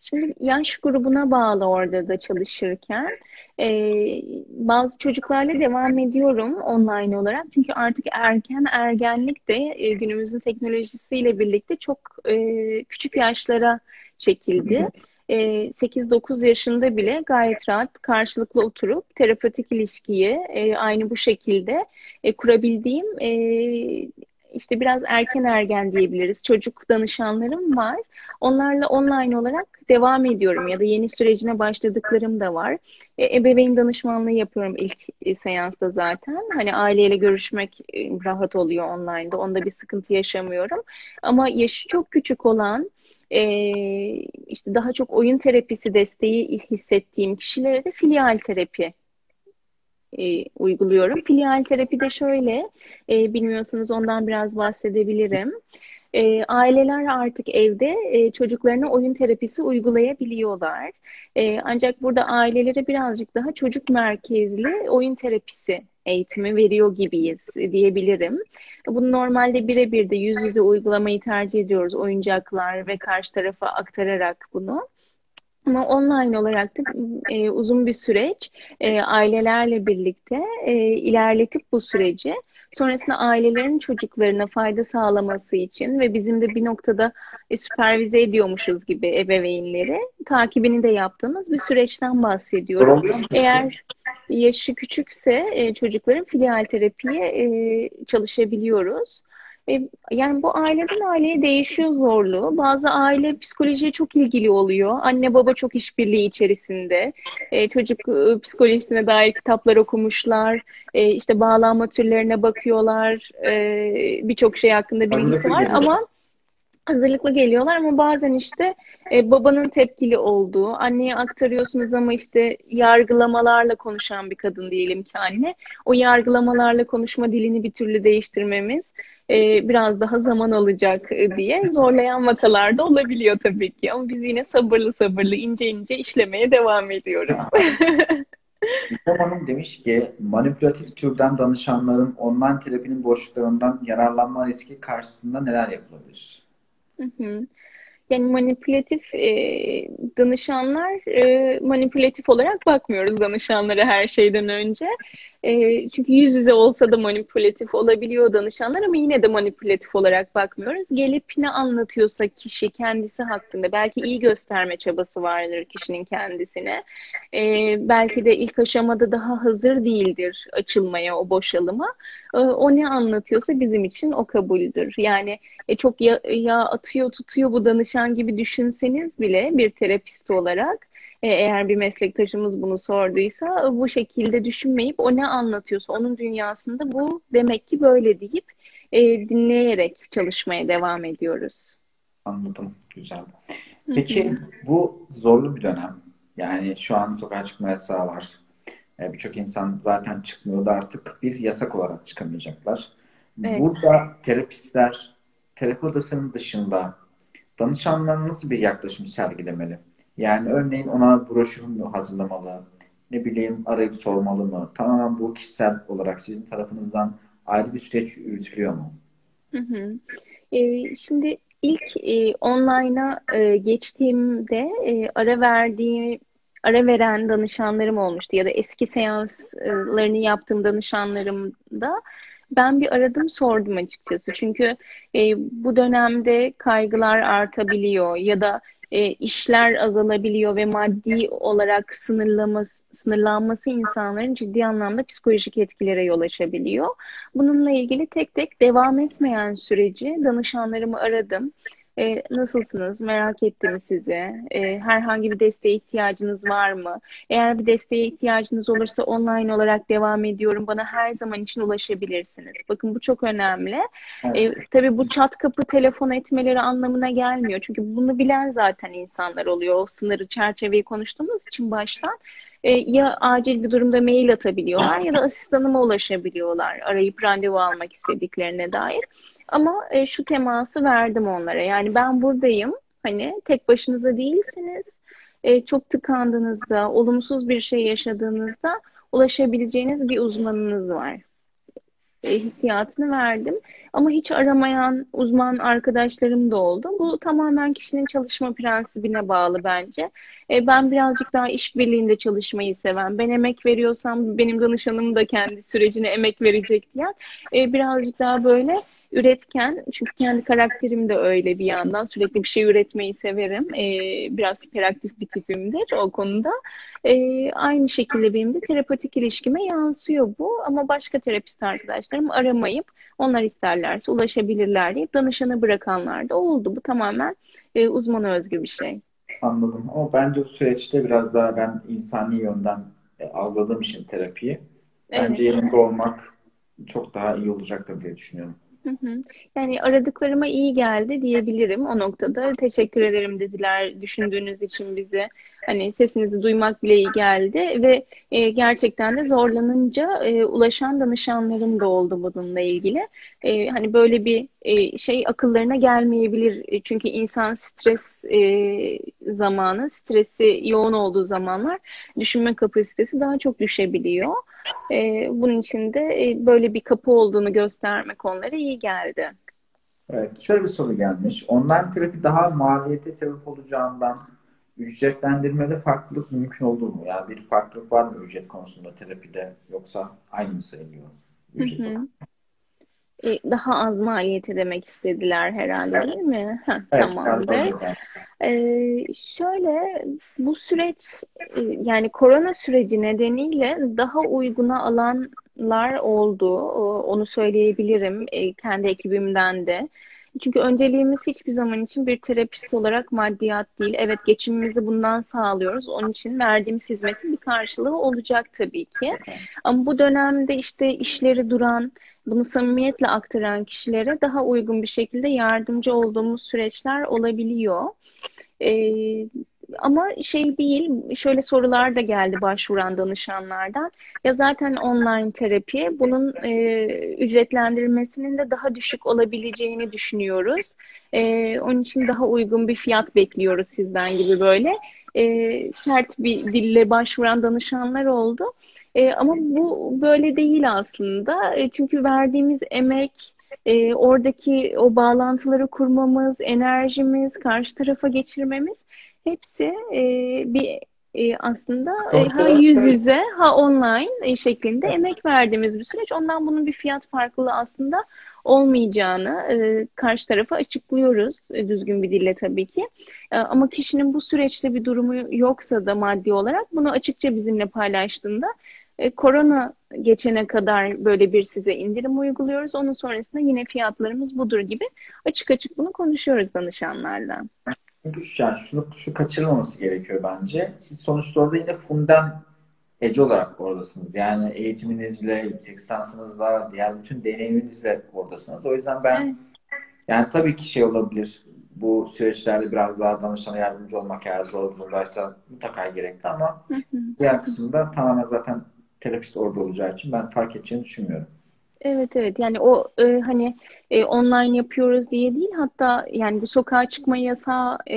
Şimdi yaş grubuna bağlı orada da çalışırken e, bazı çocuklarla devam ediyorum online olarak. Çünkü artık erken ergenlik de e, günümüzün teknolojisiyle birlikte çok e, küçük yaşlara çekildi. 8-9 yaşında bile gayet rahat karşılıklı oturup terapötik ilişkiyi aynı bu şekilde kurabildiğim işte biraz erken ergen diyebiliriz. Çocuk danışanlarım var. Onlarla online olarak devam ediyorum ya da yeni sürecine başladıklarım da var. E, ebeveyn danışmanlığı yapıyorum ilk e, seansta zaten. Hani aileyle görüşmek e, rahat oluyor online'da. Onda bir sıkıntı yaşamıyorum. Ama yaşı çok küçük olan e, işte daha çok oyun terapisi desteği hissettiğim kişilere de filial terapi e, uyguluyorum. Filial terapi de şöyle, e, bilmiyorsanız ondan biraz bahsedebilirim. E, aileler artık evde e, çocuklarına oyun terapisi uygulayabiliyorlar. E, ancak burada ailelere birazcık daha çocuk merkezli oyun terapisi eğitimi veriyor gibiyiz diyebilirim. Bunu normalde birebir de yüz yüze uygulamayı tercih ediyoruz oyuncaklar ve karşı tarafa aktararak bunu. Ama online olarak da e, uzun bir süreç e, ailelerle birlikte e, ilerletip bu süreci sonrasında ailelerin çocuklarına fayda sağlaması için ve bizim de bir noktada e, süpervize ediyormuşuz gibi ebeveynleri takibini de yaptığımız bir süreçten bahsediyorum. Eğer yaşı küçükse e, çocukların filial terapiye e, çalışabiliyoruz. E, yani bu aileden aileye değişiyor zorluğu. Bazı aile psikolojiye çok ilgili oluyor. Anne baba çok işbirliği içerisinde. E, çocuk e, psikolojisine dair kitaplar okumuşlar. E, işte bağlanma türlerine bakıyorlar. E, Birçok şey hakkında bilgisi var ama hazırlıklı geliyorlar ama bazen işte e, babanın tepkili olduğu, anneye aktarıyorsunuz ama işte yargılamalarla konuşan bir kadın diyelim ki anne. O yargılamalarla konuşma dilini bir türlü değiştirmemiz e, biraz daha zaman alacak e, diye zorlayan vakalarda olabiliyor tabii ki. Ama biz yine sabırlı sabırlı ince ince işlemeye devam ediyoruz. İslam Hanım demiş ki manipülatif türden danışanların online terapinin boşluklarından yararlanma riski karşısında neler yapılabilir? Hı hı. Yani manipülatif e, danışanlar e, manipülatif olarak bakmıyoruz danışanlara her şeyden önce. E, çünkü yüz yüze olsa da manipülatif olabiliyor danışanlar ama yine de manipülatif olarak bakmıyoruz. Gelip ne anlatıyorsa kişi kendisi hakkında belki iyi gösterme çabası vardır kişinin kendisine. E, belki de ilk aşamada daha hazır değildir açılmaya, o boşalıma. E, o ne anlatıyorsa bizim için o kabuldür. Yani e, çok ya, ya atıyor tutuyor bu danışan danışan gibi düşünseniz bile bir terapist olarak e, eğer bir meslektaşımız bunu sorduysa bu şekilde düşünmeyip o ne anlatıyorsa onun dünyasında bu demek ki böyle deyip e, dinleyerek çalışmaya devam ediyoruz. Anladım. Güzel. Peki bu zorlu bir dönem. Yani şu an sokağa çıkma yasağı var. E, Birçok insan zaten çıkmıyordu artık bir yasak olarak çıkamayacaklar. Evet. Burada terapistler terapi odasının dışında danışanlar nasıl bir yaklaşım sergilemeli? Yani örneğin ona broşür mü hazırlamalı? Ne bileyim arayıp sormalı mı? Tamamen bu kişisel olarak sizin tarafınızdan ayrı bir süreç yürütülüyor mu? Hı hı. E, şimdi ilk e, online'a e, geçtiğimde e, ara verdiğim ara veren danışanlarım olmuştu ya da eski seanslarını yaptığım danışanlarımda ben bir aradım sordum açıkçası. Çünkü e, bu dönemde kaygılar artabiliyor ya da e, işler azalabiliyor ve maddi olarak sınırlaması, sınırlanması insanların ciddi anlamda psikolojik etkilere yol açabiliyor. Bununla ilgili tek tek devam etmeyen süreci danışanlarımı aradım. E, nasılsınız? Merak ettim sizi. E, herhangi bir desteğe ihtiyacınız var mı? Eğer bir desteğe ihtiyacınız olursa online olarak devam ediyorum. Bana her zaman için ulaşabilirsiniz. Bakın bu çok önemli. E, tabii bu çat kapı telefon etmeleri anlamına gelmiyor. Çünkü bunu bilen zaten insanlar oluyor. O sınırı, çerçeveyi konuştuğumuz için baştan e, ya acil bir durumda mail atabiliyorlar ya da asistanıma ulaşabiliyorlar arayıp randevu almak istediklerine dair. Ama e, şu teması verdim onlara. Yani ben buradayım. Hani tek başınıza değilsiniz. E, çok tıkandığınızda, olumsuz bir şey yaşadığınızda ulaşabileceğiniz bir uzmanınız var. E, hissiyatını verdim. Ama hiç aramayan uzman arkadaşlarım da oldu. Bu tamamen kişinin çalışma prensibine bağlı bence. E, ben birazcık daha işbirliğinde çalışmayı seven, ben emek veriyorsam benim danışanım da kendi sürecine emek verecek diyen e, birazcık daha böyle üretken çünkü kendi karakterim de öyle bir yandan sürekli bir şey üretmeyi severim. Ee, biraz hiperaktif bir tipimdir o konuda. Ee, aynı şekilde benim de terapatik ilişkime yansıyor bu ama başka terapist arkadaşlarım aramayıp onlar isterlerse ulaşabilirler deyip danışana bırakanlar da oldu. Bu tamamen e, uzmana özgü bir şey. Anladım. Ama bence bu süreçte biraz daha ben insani yönden e, algıladığım için terapiyi. Bence Evet. yanında olmak çok daha iyi olacaktır diye düşünüyorum. Yani aradıklarıma iyi geldi diyebilirim o noktada. Teşekkür ederim dediler düşündüğünüz için bize. Hani sesinizi duymak bile iyi geldi ve e, gerçekten de zorlanınca e, ulaşan danışanlarım da oldu bununla ilgili. E, hani böyle bir e, şey akıllarına gelmeyebilir. E, Çünkü insan stres e, zamanı, stresi yoğun olduğu zamanlar düşünme kapasitesi daha çok düşebiliyor. E, bunun için de e, böyle bir kapı olduğunu göstermek onlara iyi geldi. Evet, şöyle bir soru gelmiş. Online terapi daha maliyete sebep olacağından ücretlendirmede farklılık mümkün olur mu? Yani bir farklılık var mı ücret konusunda terapide yoksa aynı mı sayılıyor Hı ücret hı. olarak? E, daha az maliyete demek istediler herhalde Evet, değil mi? Heh, evet tamamdır. Ee, şöyle bu süreç e, yani korona süreci nedeniyle daha uyguna alanlar oldu. Onu söyleyebilirim e, kendi ekibimden de. Çünkü önceliğimiz hiçbir zaman için bir terapist olarak maddiyat değil. Evet geçimimizi bundan sağlıyoruz. Onun için verdiğimiz hizmetin bir karşılığı olacak tabii ki. Ama bu dönemde işte işleri duran, bunu samimiyetle aktaran kişilere daha uygun bir şekilde yardımcı olduğumuz süreçler olabiliyor. Ee, ama şey değil, şöyle sorular da geldi başvuran danışanlardan. Ya zaten online terapi, bunun e, ücretlendirilmesinin de daha düşük olabileceğini düşünüyoruz. E, onun için daha uygun bir fiyat bekliyoruz sizden gibi böyle. E, sert bir dille başvuran danışanlar oldu. E, ama bu böyle değil aslında. E, çünkü verdiğimiz emek, e, oradaki o bağlantıları kurmamız, enerjimiz, karşı tarafa geçirmemiz hepsi e, bir e, aslında e, ha Sonuçta yüz yüze ha online e, şeklinde emek verdiğimiz bir süreç. Ondan bunun bir fiyat farklılığı aslında olmayacağını e, karşı tarafa açıklıyoruz e, düzgün bir dille tabii ki. E, ama kişinin bu süreçte bir durumu yoksa da maddi olarak bunu açıkça bizimle paylaştığında e, korona geçene kadar böyle bir size indirim uyguluyoruz. Onun sonrasında yine fiyatlarımız budur gibi açık açık bunu konuşuyoruz danışanlarla. Çünkü yani şunu, şu kaçırılmaması gerekiyor bence. Siz sonuçta orada yine Fundem Ece olarak oradasınız. Yani eğitiminizle, yüksek lisansınızla, diğer bütün deneyiminizle oradasınız. O yüzden ben Evet. yani tabii ki şey olabilir. Bu süreçlerde biraz daha danışana yardımcı olmak eğer zor durumdaysa mutlaka gerekli ama diğer kısımda tamamen zaten terapist orada olacağı için ben fark edeceğini düşünmüyorum. Evet evet yani o e, hani e, online yapıyoruz diye değil hatta yani bu sokağa çıkma yasağı e,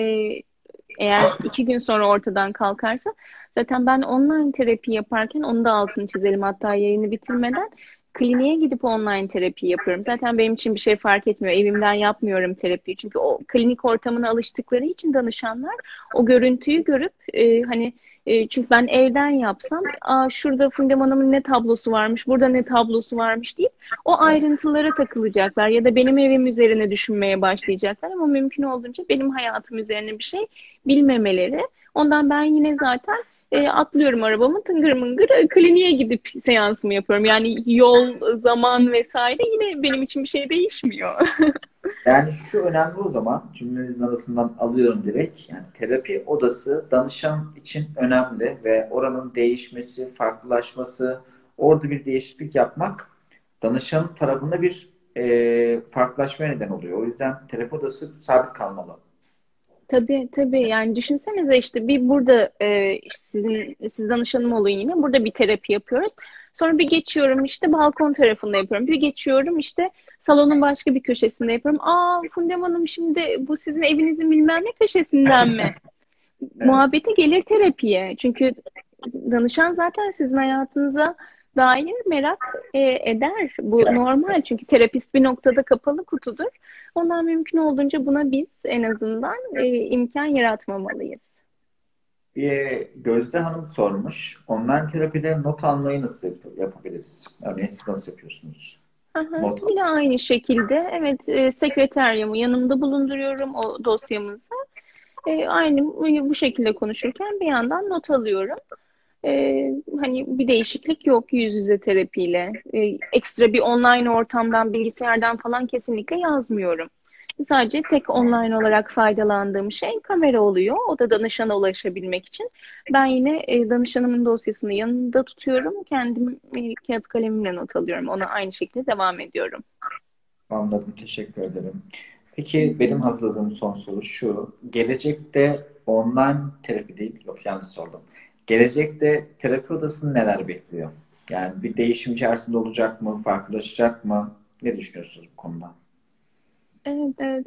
eğer iki gün sonra ortadan kalkarsa zaten ben online terapi yaparken onun da altını çizelim hatta yayını bitirmeden kliniğe gidip online terapi yapıyorum. Zaten benim için bir şey fark etmiyor. Evimden yapmıyorum terapiyi. Çünkü o klinik ortamına alıştıkları için danışanlar o görüntüyü görüp e, hani e, çünkü ben evden yapsam Aa, şurada Fundem Hanım'ın ne tablosu varmış, burada ne tablosu varmış deyip o ayrıntılara takılacaklar ya da benim evim üzerine düşünmeye başlayacaklar ama mümkün olduğunca benim hayatım üzerine bir şey bilmemeleri. Ondan ben yine zaten e, atlıyorum arabamı tıngır mıngır e, kliniğe gidip seansımı yapıyorum. Yani yol, zaman vesaire yine benim için bir şey değişmiyor. Yani şu önemli o zaman cümlenizin arasından alıyorum direkt. Yani terapi odası danışan için önemli ve oranın değişmesi, farklılaşması, orada bir değişiklik yapmak danışan tarafında bir e, farklılaşmaya neden oluyor. O yüzden terapi odası sabit kalmalı. Tabii tabii yani düşünsenize işte bir burada e, sizin siz danışanım olun yine burada bir terapi yapıyoruz. Sonra bir geçiyorum işte balkon tarafında yapıyorum. Bir geçiyorum işte salonun başka bir köşesinde yapıyorum. Aa Fundem Hanım şimdi bu sizin evinizin bilmem ne köşesinden mi? Evet. Muhabbete gelir terapiye. Çünkü danışan zaten sizin hayatınıza dair merak e, eder. Bu Evet. normal çünkü terapist bir noktada kapalı kutudur. Ondan mümkün olduğunca buna biz en azından e, imkan yaratmamalıyız. Bir Gözde Hanım sormuş. Online terapide not almayı nasıl yap- yapabiliriz? Örneğin siz nasıl yapıyorsunuz? Aha, Not. yine aynı şekilde evet e, sekreteryamı yanımda bulunduruyorum o dosyamızı. E, aynı bu şekilde konuşurken bir yandan not alıyorum. E, hani bir değişiklik yok yüz yüze terapiyle. E, ekstra bir online ortamdan, bilgisayardan falan kesinlikle yazmıyorum. Sadece tek online olarak faydalandığım şey kamera oluyor. O da danışana ulaşabilmek için. Ben yine e, danışanımın dosyasını yanında tutuyorum. Kendim e, kağıt kalemimle not alıyorum. Ona aynı şekilde devam ediyorum. Anladım. Teşekkür ederim. Peki benim hazırladığım son soru şu. Gelecekte online terapi değil, yok yanlış sordum. Gelecekte terapi odasını neler bekliyor? Yani bir değişim içerisinde olacak mı? Farklılaşacak mı? Ne düşünüyorsunuz bu konuda? Evet, evet.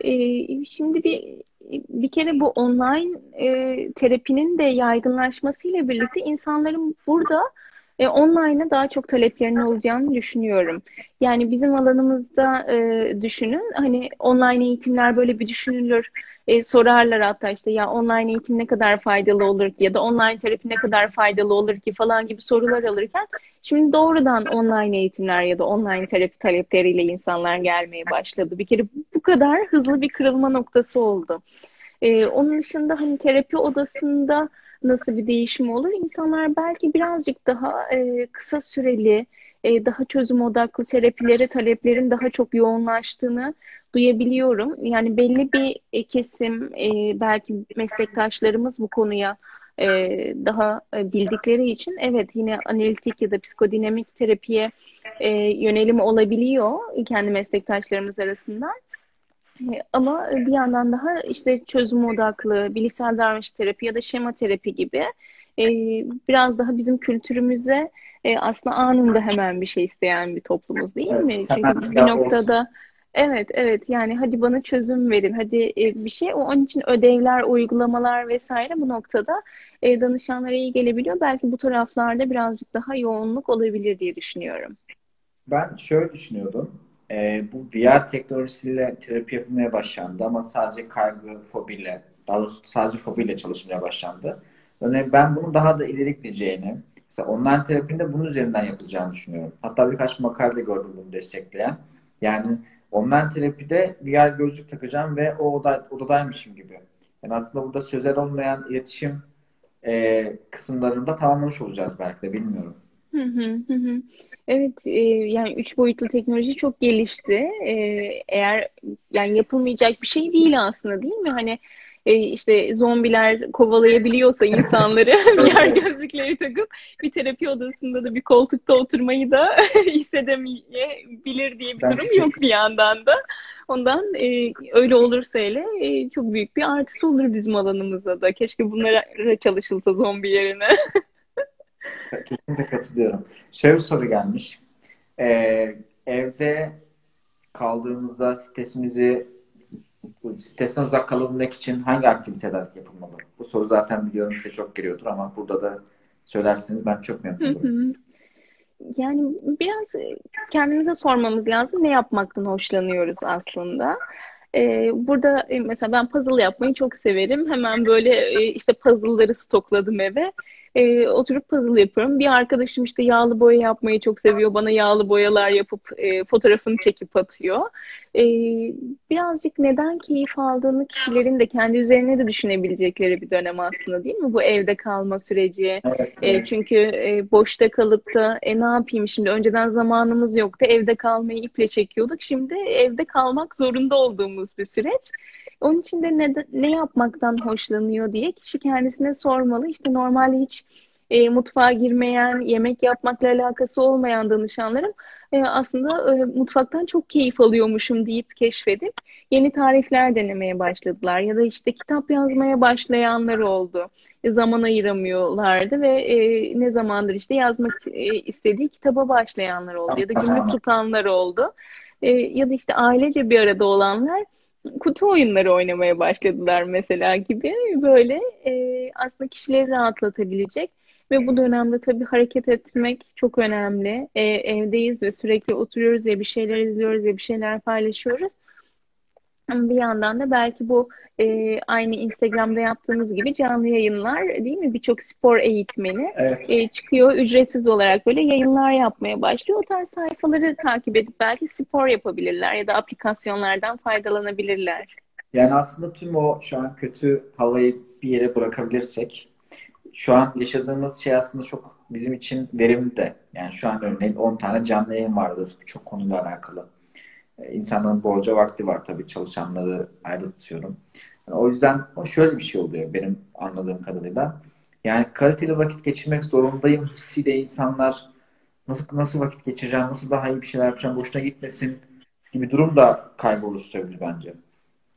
Ee, şimdi bir bir kere bu online e, terapinin de yaygınlaşmasıyla birlikte insanların burada e, online'a daha çok taleplerinin olacağını düşünüyorum. Yani bizim alanımızda e, düşünün hani online eğitimler böyle bir düşünülür. E, sorarlar hatta işte ya online eğitim ne kadar faydalı olur ki ya da online terapi ne kadar faydalı olur ki falan gibi sorular alırken Şimdi doğrudan online eğitimler ya da online terapi talepleriyle insanlar gelmeye başladı. Bir kere bu kadar hızlı bir kırılma noktası oldu. Ee, onun dışında hani terapi odasında nasıl bir değişim olur? İnsanlar belki birazcık daha e, kısa süreli, e, daha çözüm odaklı terapilere taleplerin daha çok yoğunlaştığını duyabiliyorum. Yani belli bir e, kesim, e, belki meslektaşlarımız bu konuya e, daha e, bildikleri için evet yine analitik ya da psikodinamik terapiye e, yönelim olabiliyor kendi meslektaşlarımız arasından. E, Ama bir yandan daha işte çözüm odaklı, bilişsel davranış terapi ya da şema terapi gibi biraz daha bizim kültürümüze aslında anında hemen bir şey isteyen bir toplumuz değil Evet, mi? Çünkü hemen bir noktada evet evet yani hadi bana çözüm verin, hadi e, bir şey. O onun için ödevler, uygulamalar vesaire bu noktada e, danışanlara iyi gelebiliyor. Belki bu taraflarda birazcık daha yoğunluk olabilir diye düşünüyorum. Ben şöyle düşünüyordum. Ee, bu VR teknolojisiyle terapi yapılmaya başlandı ama sadece kaygı, fobiyle, daha doğrusu sadece fobiyle çalışmaya başlandı. Örneğin ben bunu daha da ileri gideceğini, mesela online terapinin bunun üzerinden yapılacağını düşünüyorum. Hatta birkaç makale gördüm bunu destekleyen. Yani online terapide VR gözlük takacağım ve o oda, odadaymışım gibi. Yani aslında burada sözel olmayan iletişim e, kısımlarında tamamlamış olacağız belki de bilmiyorum. Hı hı hı. Evet, e, yani üç boyutlu teknoloji çok gelişti. E, eğer yani yapılmayacak bir şey değil aslında değil mi? Hani e, işte zombiler kovalayabiliyorsa insanları VR gözlükleri takıp bir terapi odasında da bir koltukta oturmayı da hissedemeyebilir diye bir durum yok bir yandan da. Ondan e, öyle olursa hele e, çok büyük bir artısı olur bizim alanımıza da. Keşke bunlara çalışılsa zombi yerine. Kesinlikle katılıyorum. Şöyle bir soru gelmiş. Ee, evde kaldığımızda stresimizi stresten uzak kalabilmek için hangi aktiviteler yapılmalı? Bu soru zaten biliyorum size çok geliyordur ama burada da söylerseniz ben çok memnun olurum. Yani biraz kendimize sormamız lazım ne yapmaktan hoşlanıyoruz aslında. Ee, burada e, mesela ben puzzle yapmayı çok severim. Hemen böyle e, işte puzzle'ları stokladım eve. E, oturup puzzle yapıyorum. Bir arkadaşım işte yağlı boya yapmayı çok seviyor. Bana yağlı boyalar yapıp e, fotoğrafını çekip atıyor. E, birazcık neden keyif aldığını kişilerin de kendi üzerine de düşünebilecekleri bir dönem aslında değil mi? Bu evde kalma süreci. E, çünkü e, boşta kalıp da e, ne yapayım şimdi önceden zamanımız yoktu. Evde kalmayı iple çekiyorduk. Şimdi evde kalmak zorunda olduğumuz bir süreç. Onun için de ne, ne yapmaktan hoşlanıyor diye kişi kendisine sormalı. İşte normalde hiç e, mutfağa girmeyen, yemek yapmakla alakası olmayan danışanlarım e, aslında e, mutfaktan çok keyif alıyormuşum deyip keşfedip yeni tarifler denemeye başladılar. Ya da işte kitap yazmaya başlayanlar oldu. E, zaman ayıramıyorlardı ve e, ne zamandır işte yazmak e, istediği kitaba başlayanlar oldu. Ya da günlük tutanlar oldu. E, ya da işte ailece bir arada olanlar kutu oyunları oynamaya başladılar mesela gibi böyle e, aslında kişileri rahatlatabilecek ve bu dönemde tabii hareket etmek çok önemli. E, evdeyiz ve sürekli oturuyoruz ya bir şeyler izliyoruz ya bir şeyler paylaşıyoruz. Bir yandan da belki bu e, aynı Instagram'da yaptığımız gibi canlı yayınlar değil mi? Birçok spor eğitmeni evet. e, çıkıyor ücretsiz olarak böyle yayınlar yapmaya başlıyor. O tarz sayfaları takip edip belki spor yapabilirler ya da aplikasyonlardan faydalanabilirler. Yani aslında tüm o şu an kötü havayı bir yere bırakabilirsek şu an yaşadığımız şey aslında çok bizim için verimli de. Yani şu an örneğin 10 tane canlı yayın vardır birçok konuyla alakalı. İnsanların bolca vakti var tabii çalışanları ayrı tutuyorum. Yani o yüzden o şöyle bir şey oluyor benim anladığım kadarıyla. Yani kaliteli vakit geçirmek zorundayım hissiyle insanlar nasıl nasıl vakit geçireceğim, nasıl daha iyi bir şeyler yapacağım, boşuna gitmesin gibi durum da kaybı oluşturabilir bence.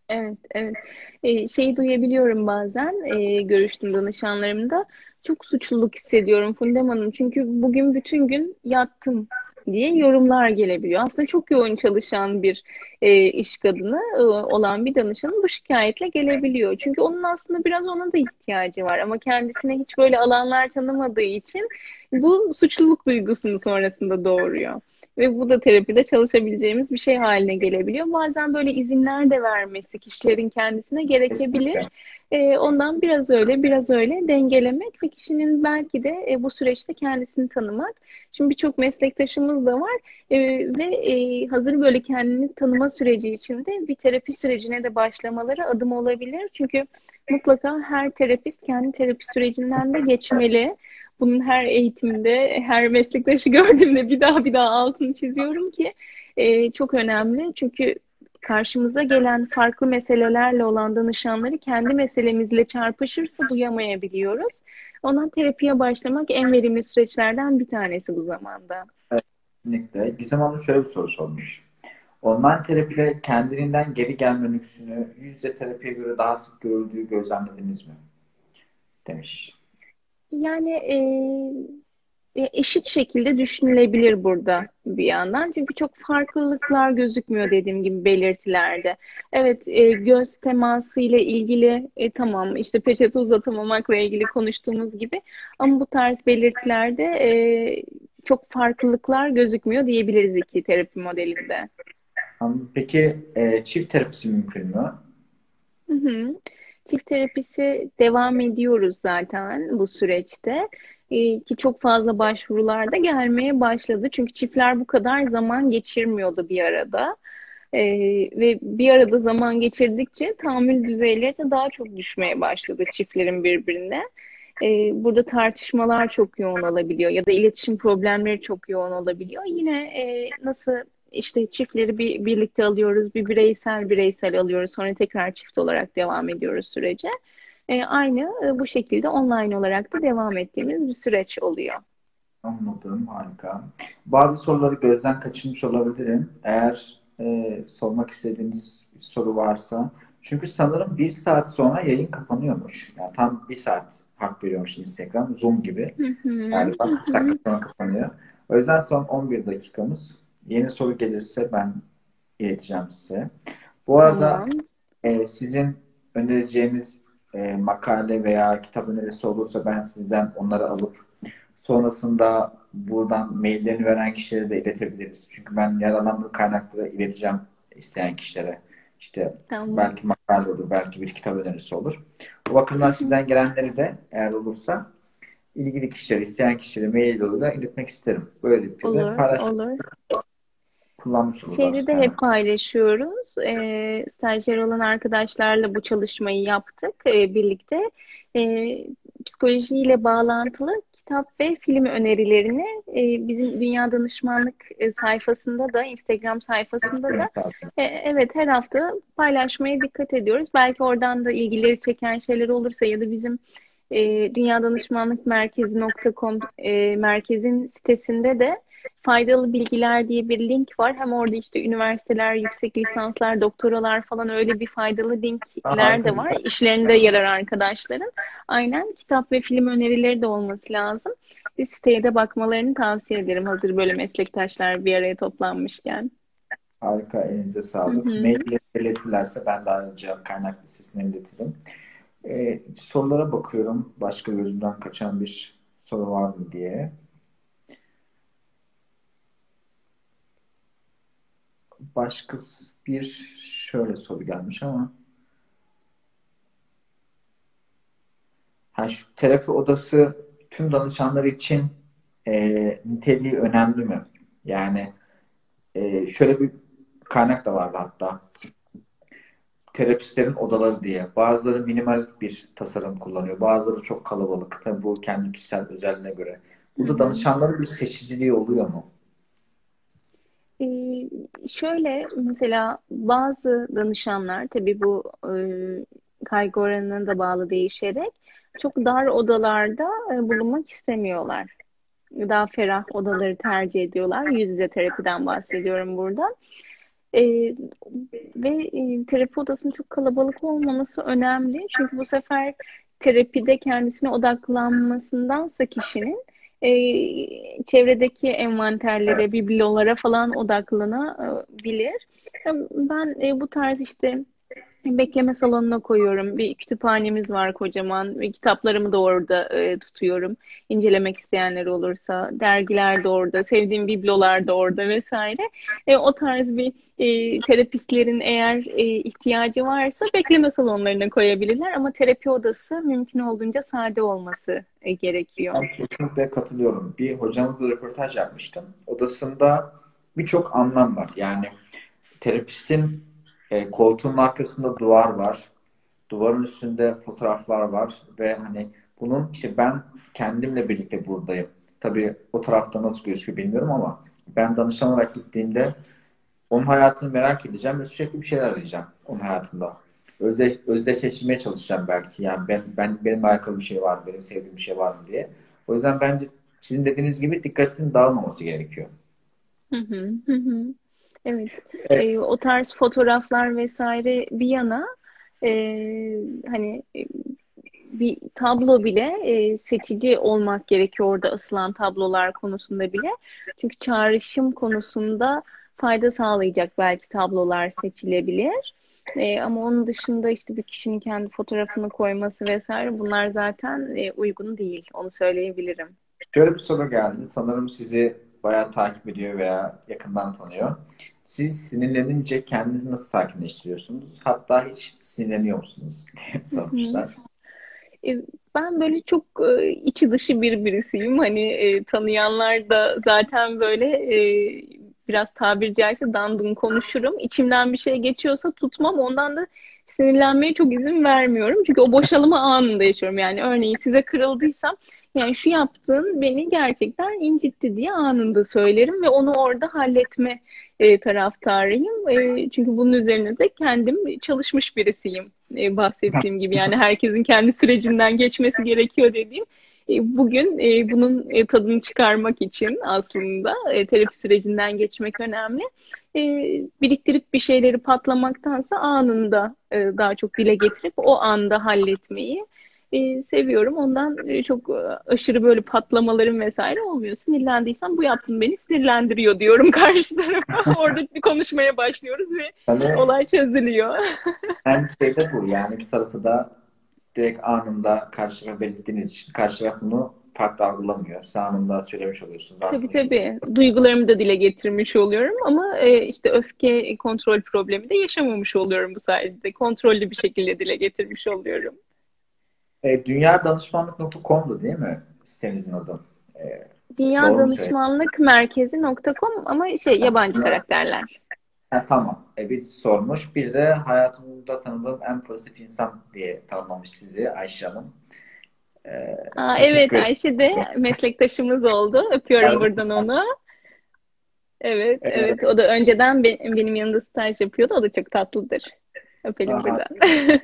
Evet, evet. Ee, şeyi duyabiliyorum bazen e, görüştüğüm danışanlarımda. Çok suçluluk hissediyorum Fundem Hanım. Çünkü bugün bütün gün yattım diye yorumlar gelebiliyor. Aslında çok yoğun çalışan bir e, iş kadını e, olan bir danışanın bu şikayetle gelebiliyor. Çünkü onun aslında biraz ona da ihtiyacı var ama kendisine hiç böyle alanlar tanımadığı için bu suçluluk duygusunu sonrasında doğuruyor. Ve bu da terapide çalışabileceğimiz bir şey haline gelebiliyor. Bazen böyle izinler de vermesi kişilerin kendisine gerekebilir. E, ondan biraz öyle biraz öyle dengelemek ve kişinin belki de e, bu süreçte kendisini tanımak. Şimdi birçok meslektaşımız da var e, ve e, hazır böyle kendini tanıma süreci içinde bir terapi sürecine de başlamaları adım olabilir. Çünkü mutlaka her terapist kendi terapi sürecinden de geçmeli. Bunun her eğitimde, her meslektaşı gördüğümde bir daha bir daha altını çiziyorum ki e, çok önemli. Çünkü karşımıza gelen farklı meselelerle olan danışanları kendi meselemizle çarpışırsa duyamayabiliyoruz. Ondan terapiye başlamak en verimli süreçlerden bir tanesi bu zamanda. Evet, kesinlikle. Gizem Hanım şöyle bir soru sormuş. Online terapide kendiliğinden geri gelme lüksünü yüz yüze terapiye göre daha sık görüldüğü gözlemlediniz mi? Demiş. Yani e, eşit şekilde düşünülebilir burada bir yandan. Çünkü çok farklılıklar gözükmüyor dediğim gibi belirtilerde. Evet e, göz teması ile ilgili e, tamam işte peçete uzatamamakla ilgili konuştuğumuz gibi ama bu tarz belirtilerde e, çok farklılıklar gözükmüyor diyebiliriz iki terapi modelinde. Peki e, çift terapisi mümkün mü? Hı hı. Çift terapisi devam ediyoruz zaten bu süreçte. Ee, ki çok fazla başvurular da gelmeye başladı. Çünkü çiftler bu kadar zaman geçirmiyordu bir arada. Ee, ve bir arada zaman geçirdikçe tahammül düzeyleri de daha çok düşmeye başladı çiftlerin birbirine. Ee, burada tartışmalar çok yoğun olabiliyor ya da iletişim problemleri çok yoğun olabiliyor. Yine e, nasıl işte çiftleri bir birlikte alıyoruz, bir bireysel bireysel alıyoruz. Sonra tekrar çift olarak devam ediyoruz sürece. E, aynı e, bu şekilde online olarak da devam ettiğimiz bir süreç oluyor. Anladım, harika. Bazı soruları gözden kaçırmış olabilirim. Eğer e, sormak istediğiniz bir soru varsa. Çünkü sanırım bir saat sonra yayın kapanıyormuş. Yani tam bir saat hak veriyormuş Instagram. Zoom gibi. Yani bak dakika sonra kapanıyor. O yüzden son 11 dakikamız. Yeni soru gelirse ben ileteceğim size. Bu arada Tamam. e, sizin önereceğiniz e, makale veya kitap önerisi olursa ben sizden onları alıp sonrasında buradan maillerini veren kişilere de iletebiliriz. Çünkü ben yaralandığım kaynakları ileteceğim isteyen kişilere. İşte Tamam. belki makale olur, belki bir kitap önerisi olur. Bu bakımdan sizden gelenleri de eğer olursa ilgili kişilere, isteyen kişilere mail yoluyla iletmek isterim. Böylelikle de Olur, paylaş, olur. Kullanmış olurlar. Şeyde de hep paylaşıyoruz. E, stajyer olan arkadaşlarla bu çalışmayı yaptık e, birlikte. E, psikolojiyle bağlantılı kitap ve film önerilerini e, bizim Dünya Danışmanlık e, sayfasında da, Instagram sayfasında da e, evet her hafta paylaşmaya dikkat ediyoruz. Belki oradan da ilgileri çeken şeyler olursa ya da bizim e, Dünya Danışmanlık Merkezi.com e, merkezin sitesinde de faydalı bilgiler diye bir link var. Hem orada işte üniversiteler, yüksek lisanslar, doktoralar falan öyle bir faydalı linkler de var. İşlerinde yarar arkadaşların. Aynen kitap ve film önerileri de olması lazım. Bir siteye de bakmalarını tavsiye ederim hazır böyle meslektaşlar bir araya toplanmışken. Harika, elinize sağlık. Mail iletirlerse ben de ayrıca kaynak listesine iletirim. Ee, sorulara bakıyorum. Başka gözümden kaçan bir soru var mı diye. Başka bir şöyle soru gelmiş ama ha, şu terapi odası tüm danışanlar için e, niteliği önemli mi? Yani e, şöyle bir kaynak da vardı hatta. Terapistlerin odaları diye. Bazıları minimal bir tasarım kullanıyor. Bazıları çok kalabalık. Tabii bu kendi kişisel özelliğine göre. Burada danışanların bir seçiciliği oluyor mu? Ee, şöyle mesela bazı danışanlar tabii bu e, kaygı oranına da bağlı değişerek çok dar odalarda e, bulunmak istemiyorlar. Daha ferah odaları tercih ediyorlar. Yüz yüze terapiden bahsediyorum burada. E, ve e, terapi odasının çok kalabalık olmaması önemli. Çünkü bu sefer terapide kendisine odaklanmasındansa kişinin e, çevredeki envanterlere, biblolara falan odaklanabilir. Ben e, bu tarz işte bekleme salonuna koyuyorum. Bir kütüphanemiz var kocaman ve kitaplarımı da orada e, tutuyorum. İncelemek isteyenler olursa, dergiler de orada, sevdiğim biblolar da orada vesaire. E, o tarz bir e, terapistlerin eğer e, ihtiyacı varsa bekleme salonlarına koyabilirler ama terapi odası mümkün olduğunca sade olması e, gerekiyor. Ben kesinlikle katılıyorum. Bir hocamızla röportaj yapmıştım. Odasında birçok anlam var. Yani terapistin e, koltuğun arkasında duvar var. Duvarın üstünde fotoğraflar var ve hani bunun işte ben kendimle birlikte buradayım. Tabii o tarafta nasıl gözüküyor bilmiyorum ama ben danışan olarak gittiğimde onun hayatını merak edeceğim ve sürekli bir şeyler arayacağım onun hayatında. Özdeş, özdeşleştirmeye çalışacağım belki. Yani ben, ben benim alakalı bir şey var? Benim sevdiğim bir şey var mı diye. O yüzden bence sizin dediğiniz gibi dikkatin dağılmaması gerekiyor. Hı hı, hı hı. Evet, e, o tarz fotoğraflar vesaire bir yana e, hani e, bir tablo bile e, seçici olmak gerekiyor orada asılan tablolar konusunda bile. Çünkü çağrışım konusunda fayda sağlayacak belki tablolar seçilebilir. E, ama onun dışında işte bir kişinin kendi fotoğrafını koyması vesaire bunlar zaten e, uygun değil. Onu söyleyebilirim. Şöyle bir soru geldi. Sanırım sizi bayağı takip ediyor veya yakından tanıyor. Siz sinirlenince kendinizi nasıl sakinleştiriyorsunuz? Hatta hiç sinirleniyor musunuz diye sormuşlar. E, Ben böyle çok e, içi dışı bir birisiyim. Hani e, tanıyanlar da zaten böyle e, biraz tabiri caizse dandım konuşurum. İçimden bir şey geçiyorsa tutmam. Ondan da sinirlenmeye çok izin vermiyorum. Çünkü o boşalımı anında yaşıyorum. Yani örneğin size kırıldıysam yani şu yaptığın beni gerçekten incitti diye anında söylerim ve onu orada halletme e, taraftarıyım. E, çünkü bunun üzerine de kendim çalışmış birisiyim. E, bahsettiğim gibi yani herkesin kendi sürecinden geçmesi gerekiyor dediğim. E, bugün e, bunun e, tadını çıkarmak için aslında e, terapi sürecinden geçmek önemli. E, biriktirip bir şeyleri patlamaktansa anında e, daha çok dile getirip o anda halletmeyi e, seviyorum. Ondan e, çok e, aşırı böyle patlamalarım vesaire olmuyor. Sinirlendiysem bu yaptın beni sinirlendiriyor diyorum karşı tarafa. Orada bir konuşmaya başlıyoruz ve Hani olay çözülüyor. en şey de bu yani bir tarafı da direkt anında karşı tarafa belirttiğiniz için karşı taraf bunu farklı algılamıyor. Siz anında söylemiş oluyorsunuz. Tabii tabii. Duygularımı da dile getirmiş oluyorum ama e, işte öfke kontrol problemi de yaşamamış oluyorum bu sayede. Kontrollü bir şekilde dile getirmiş oluyorum. E, Dünyadanışmanlık.com'du değil mi sitenizin adı? E, Dünya Doğru mu Danışmanlık Merkezi.com ama şey yabancı karakterler. ha, tamam. E, birisi sormuş. Bir de hayatımda tanıdığım en pozitif insan diye tanımlamış sizi Ayşe Hanım. E, Aa, evet. Ayşe de meslektaşımız oldu. Öpüyorum Evet. buradan onu. Evet, Evet. evet. O da önceden be- benim yanında staj yapıyordu. O da çok tatlıdır. Öpelim Aha. buradan.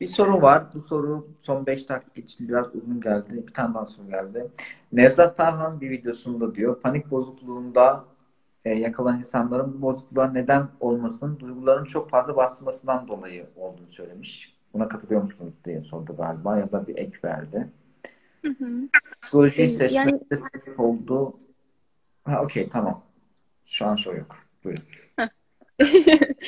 Bir soru var. Bu soru son 5 dakika için biraz uzun geldi. Bir tane daha soru geldi. Nevzat Tarhan bir videosunda diyor panik bozukluğunda e, yakalanan insanların bu bozukluğa neden olmasının duyguların çok fazla bastırmasından dolayı olduğunu söylemiş. Buna katılıyor musunuz diye sordu galiba ya da bir ek verdi. Hı hı. Psikolojiyi E, seçmekte sebep oldu. Ha okey tamam. Şu an soru yok. Buyurun.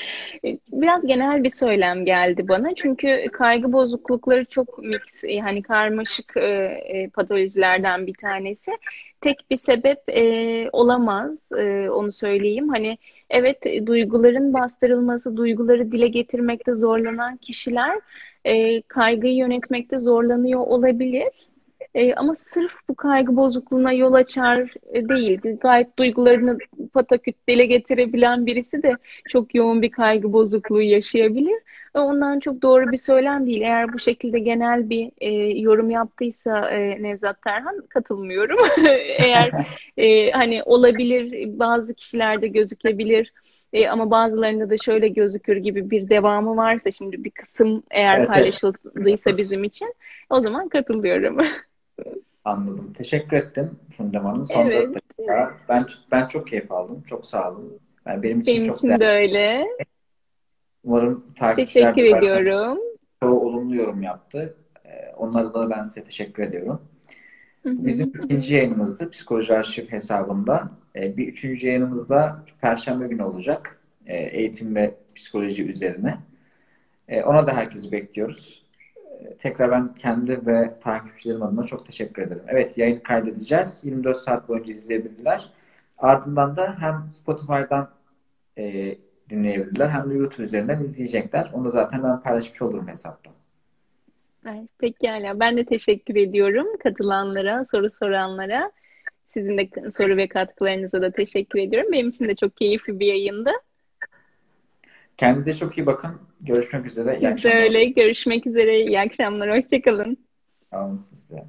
Biraz genel bir söylem geldi bana. Çünkü kaygı bozuklukları çok mix, yani karmaşık e, e, patolojilerden bir tanesi. Tek bir sebep e, olamaz, e, onu söyleyeyim. Hani evet e, duyguların bastırılması, duyguları dile getirmekte zorlanan kişiler e, kaygıyı yönetmekte zorlanıyor olabilir. E, ama sırf bu kaygı bozukluğuna yol açar e, değil. Gayet duygularını pataküt dile getirebilen birisi de çok yoğun bir kaygı bozukluğu yaşayabilir. Ve ondan çok doğru bir söylem değil. Eğer bu şekilde genel bir e, yorum yaptıysa e, Nevzat Terhan katılmıyorum. Eğer e, hani olabilir bazı kişilerde gözükebilir. E, ama bazılarında da şöyle gözükür gibi bir devamı varsa şimdi bir kısım eğer Evet, evet. paylaşıldıysa bizim için o zaman katılıyorum. Anladım. Teşekkür ettim Fundem Hanım. Son Evet. dakika. Ben, ben çok keyif aldım. Çok sağ olun. Yani benim için Benim çok için değerli. de öyle. Umarım takipçiler Teşekkür ediyorum. çoğu olumlu yorum yaptı. Ee, Onlara da ben size teşekkür ediyorum. Bizim ikinci yayınımızdı Psikoloji Arşiv hesabında. Ee, Bir üçüncü yayınımızda Perşembe günü olacak. Ee, Eğitim ve psikoloji üzerine. Ona da herkesi bekliyoruz. Tekrar ben kendi ve takipçilerim adına çok teşekkür ederim. Evet yayın kaydedeceğiz. 24 saat boyunca izleyebilirler. Ardından da hem Spotify'dan e, dinleyebilirler hem de YouTube üzerinden izleyecekler. Onu zaten ben paylaşmış olurum hesapta. Evet, Pekala. Ben de teşekkür ediyorum katılanlara, soru soranlara. Sizin de soru ve katkılarınıza da teşekkür ediyorum. Benim için de çok keyifli bir yayındı. Kendinize çok iyi bakın. Görüşmek üzere. İyi Siz akşamlar. öyle. Görüşmek üzere. İyi akşamlar. Hoşçakalın. Sağ olun siz de.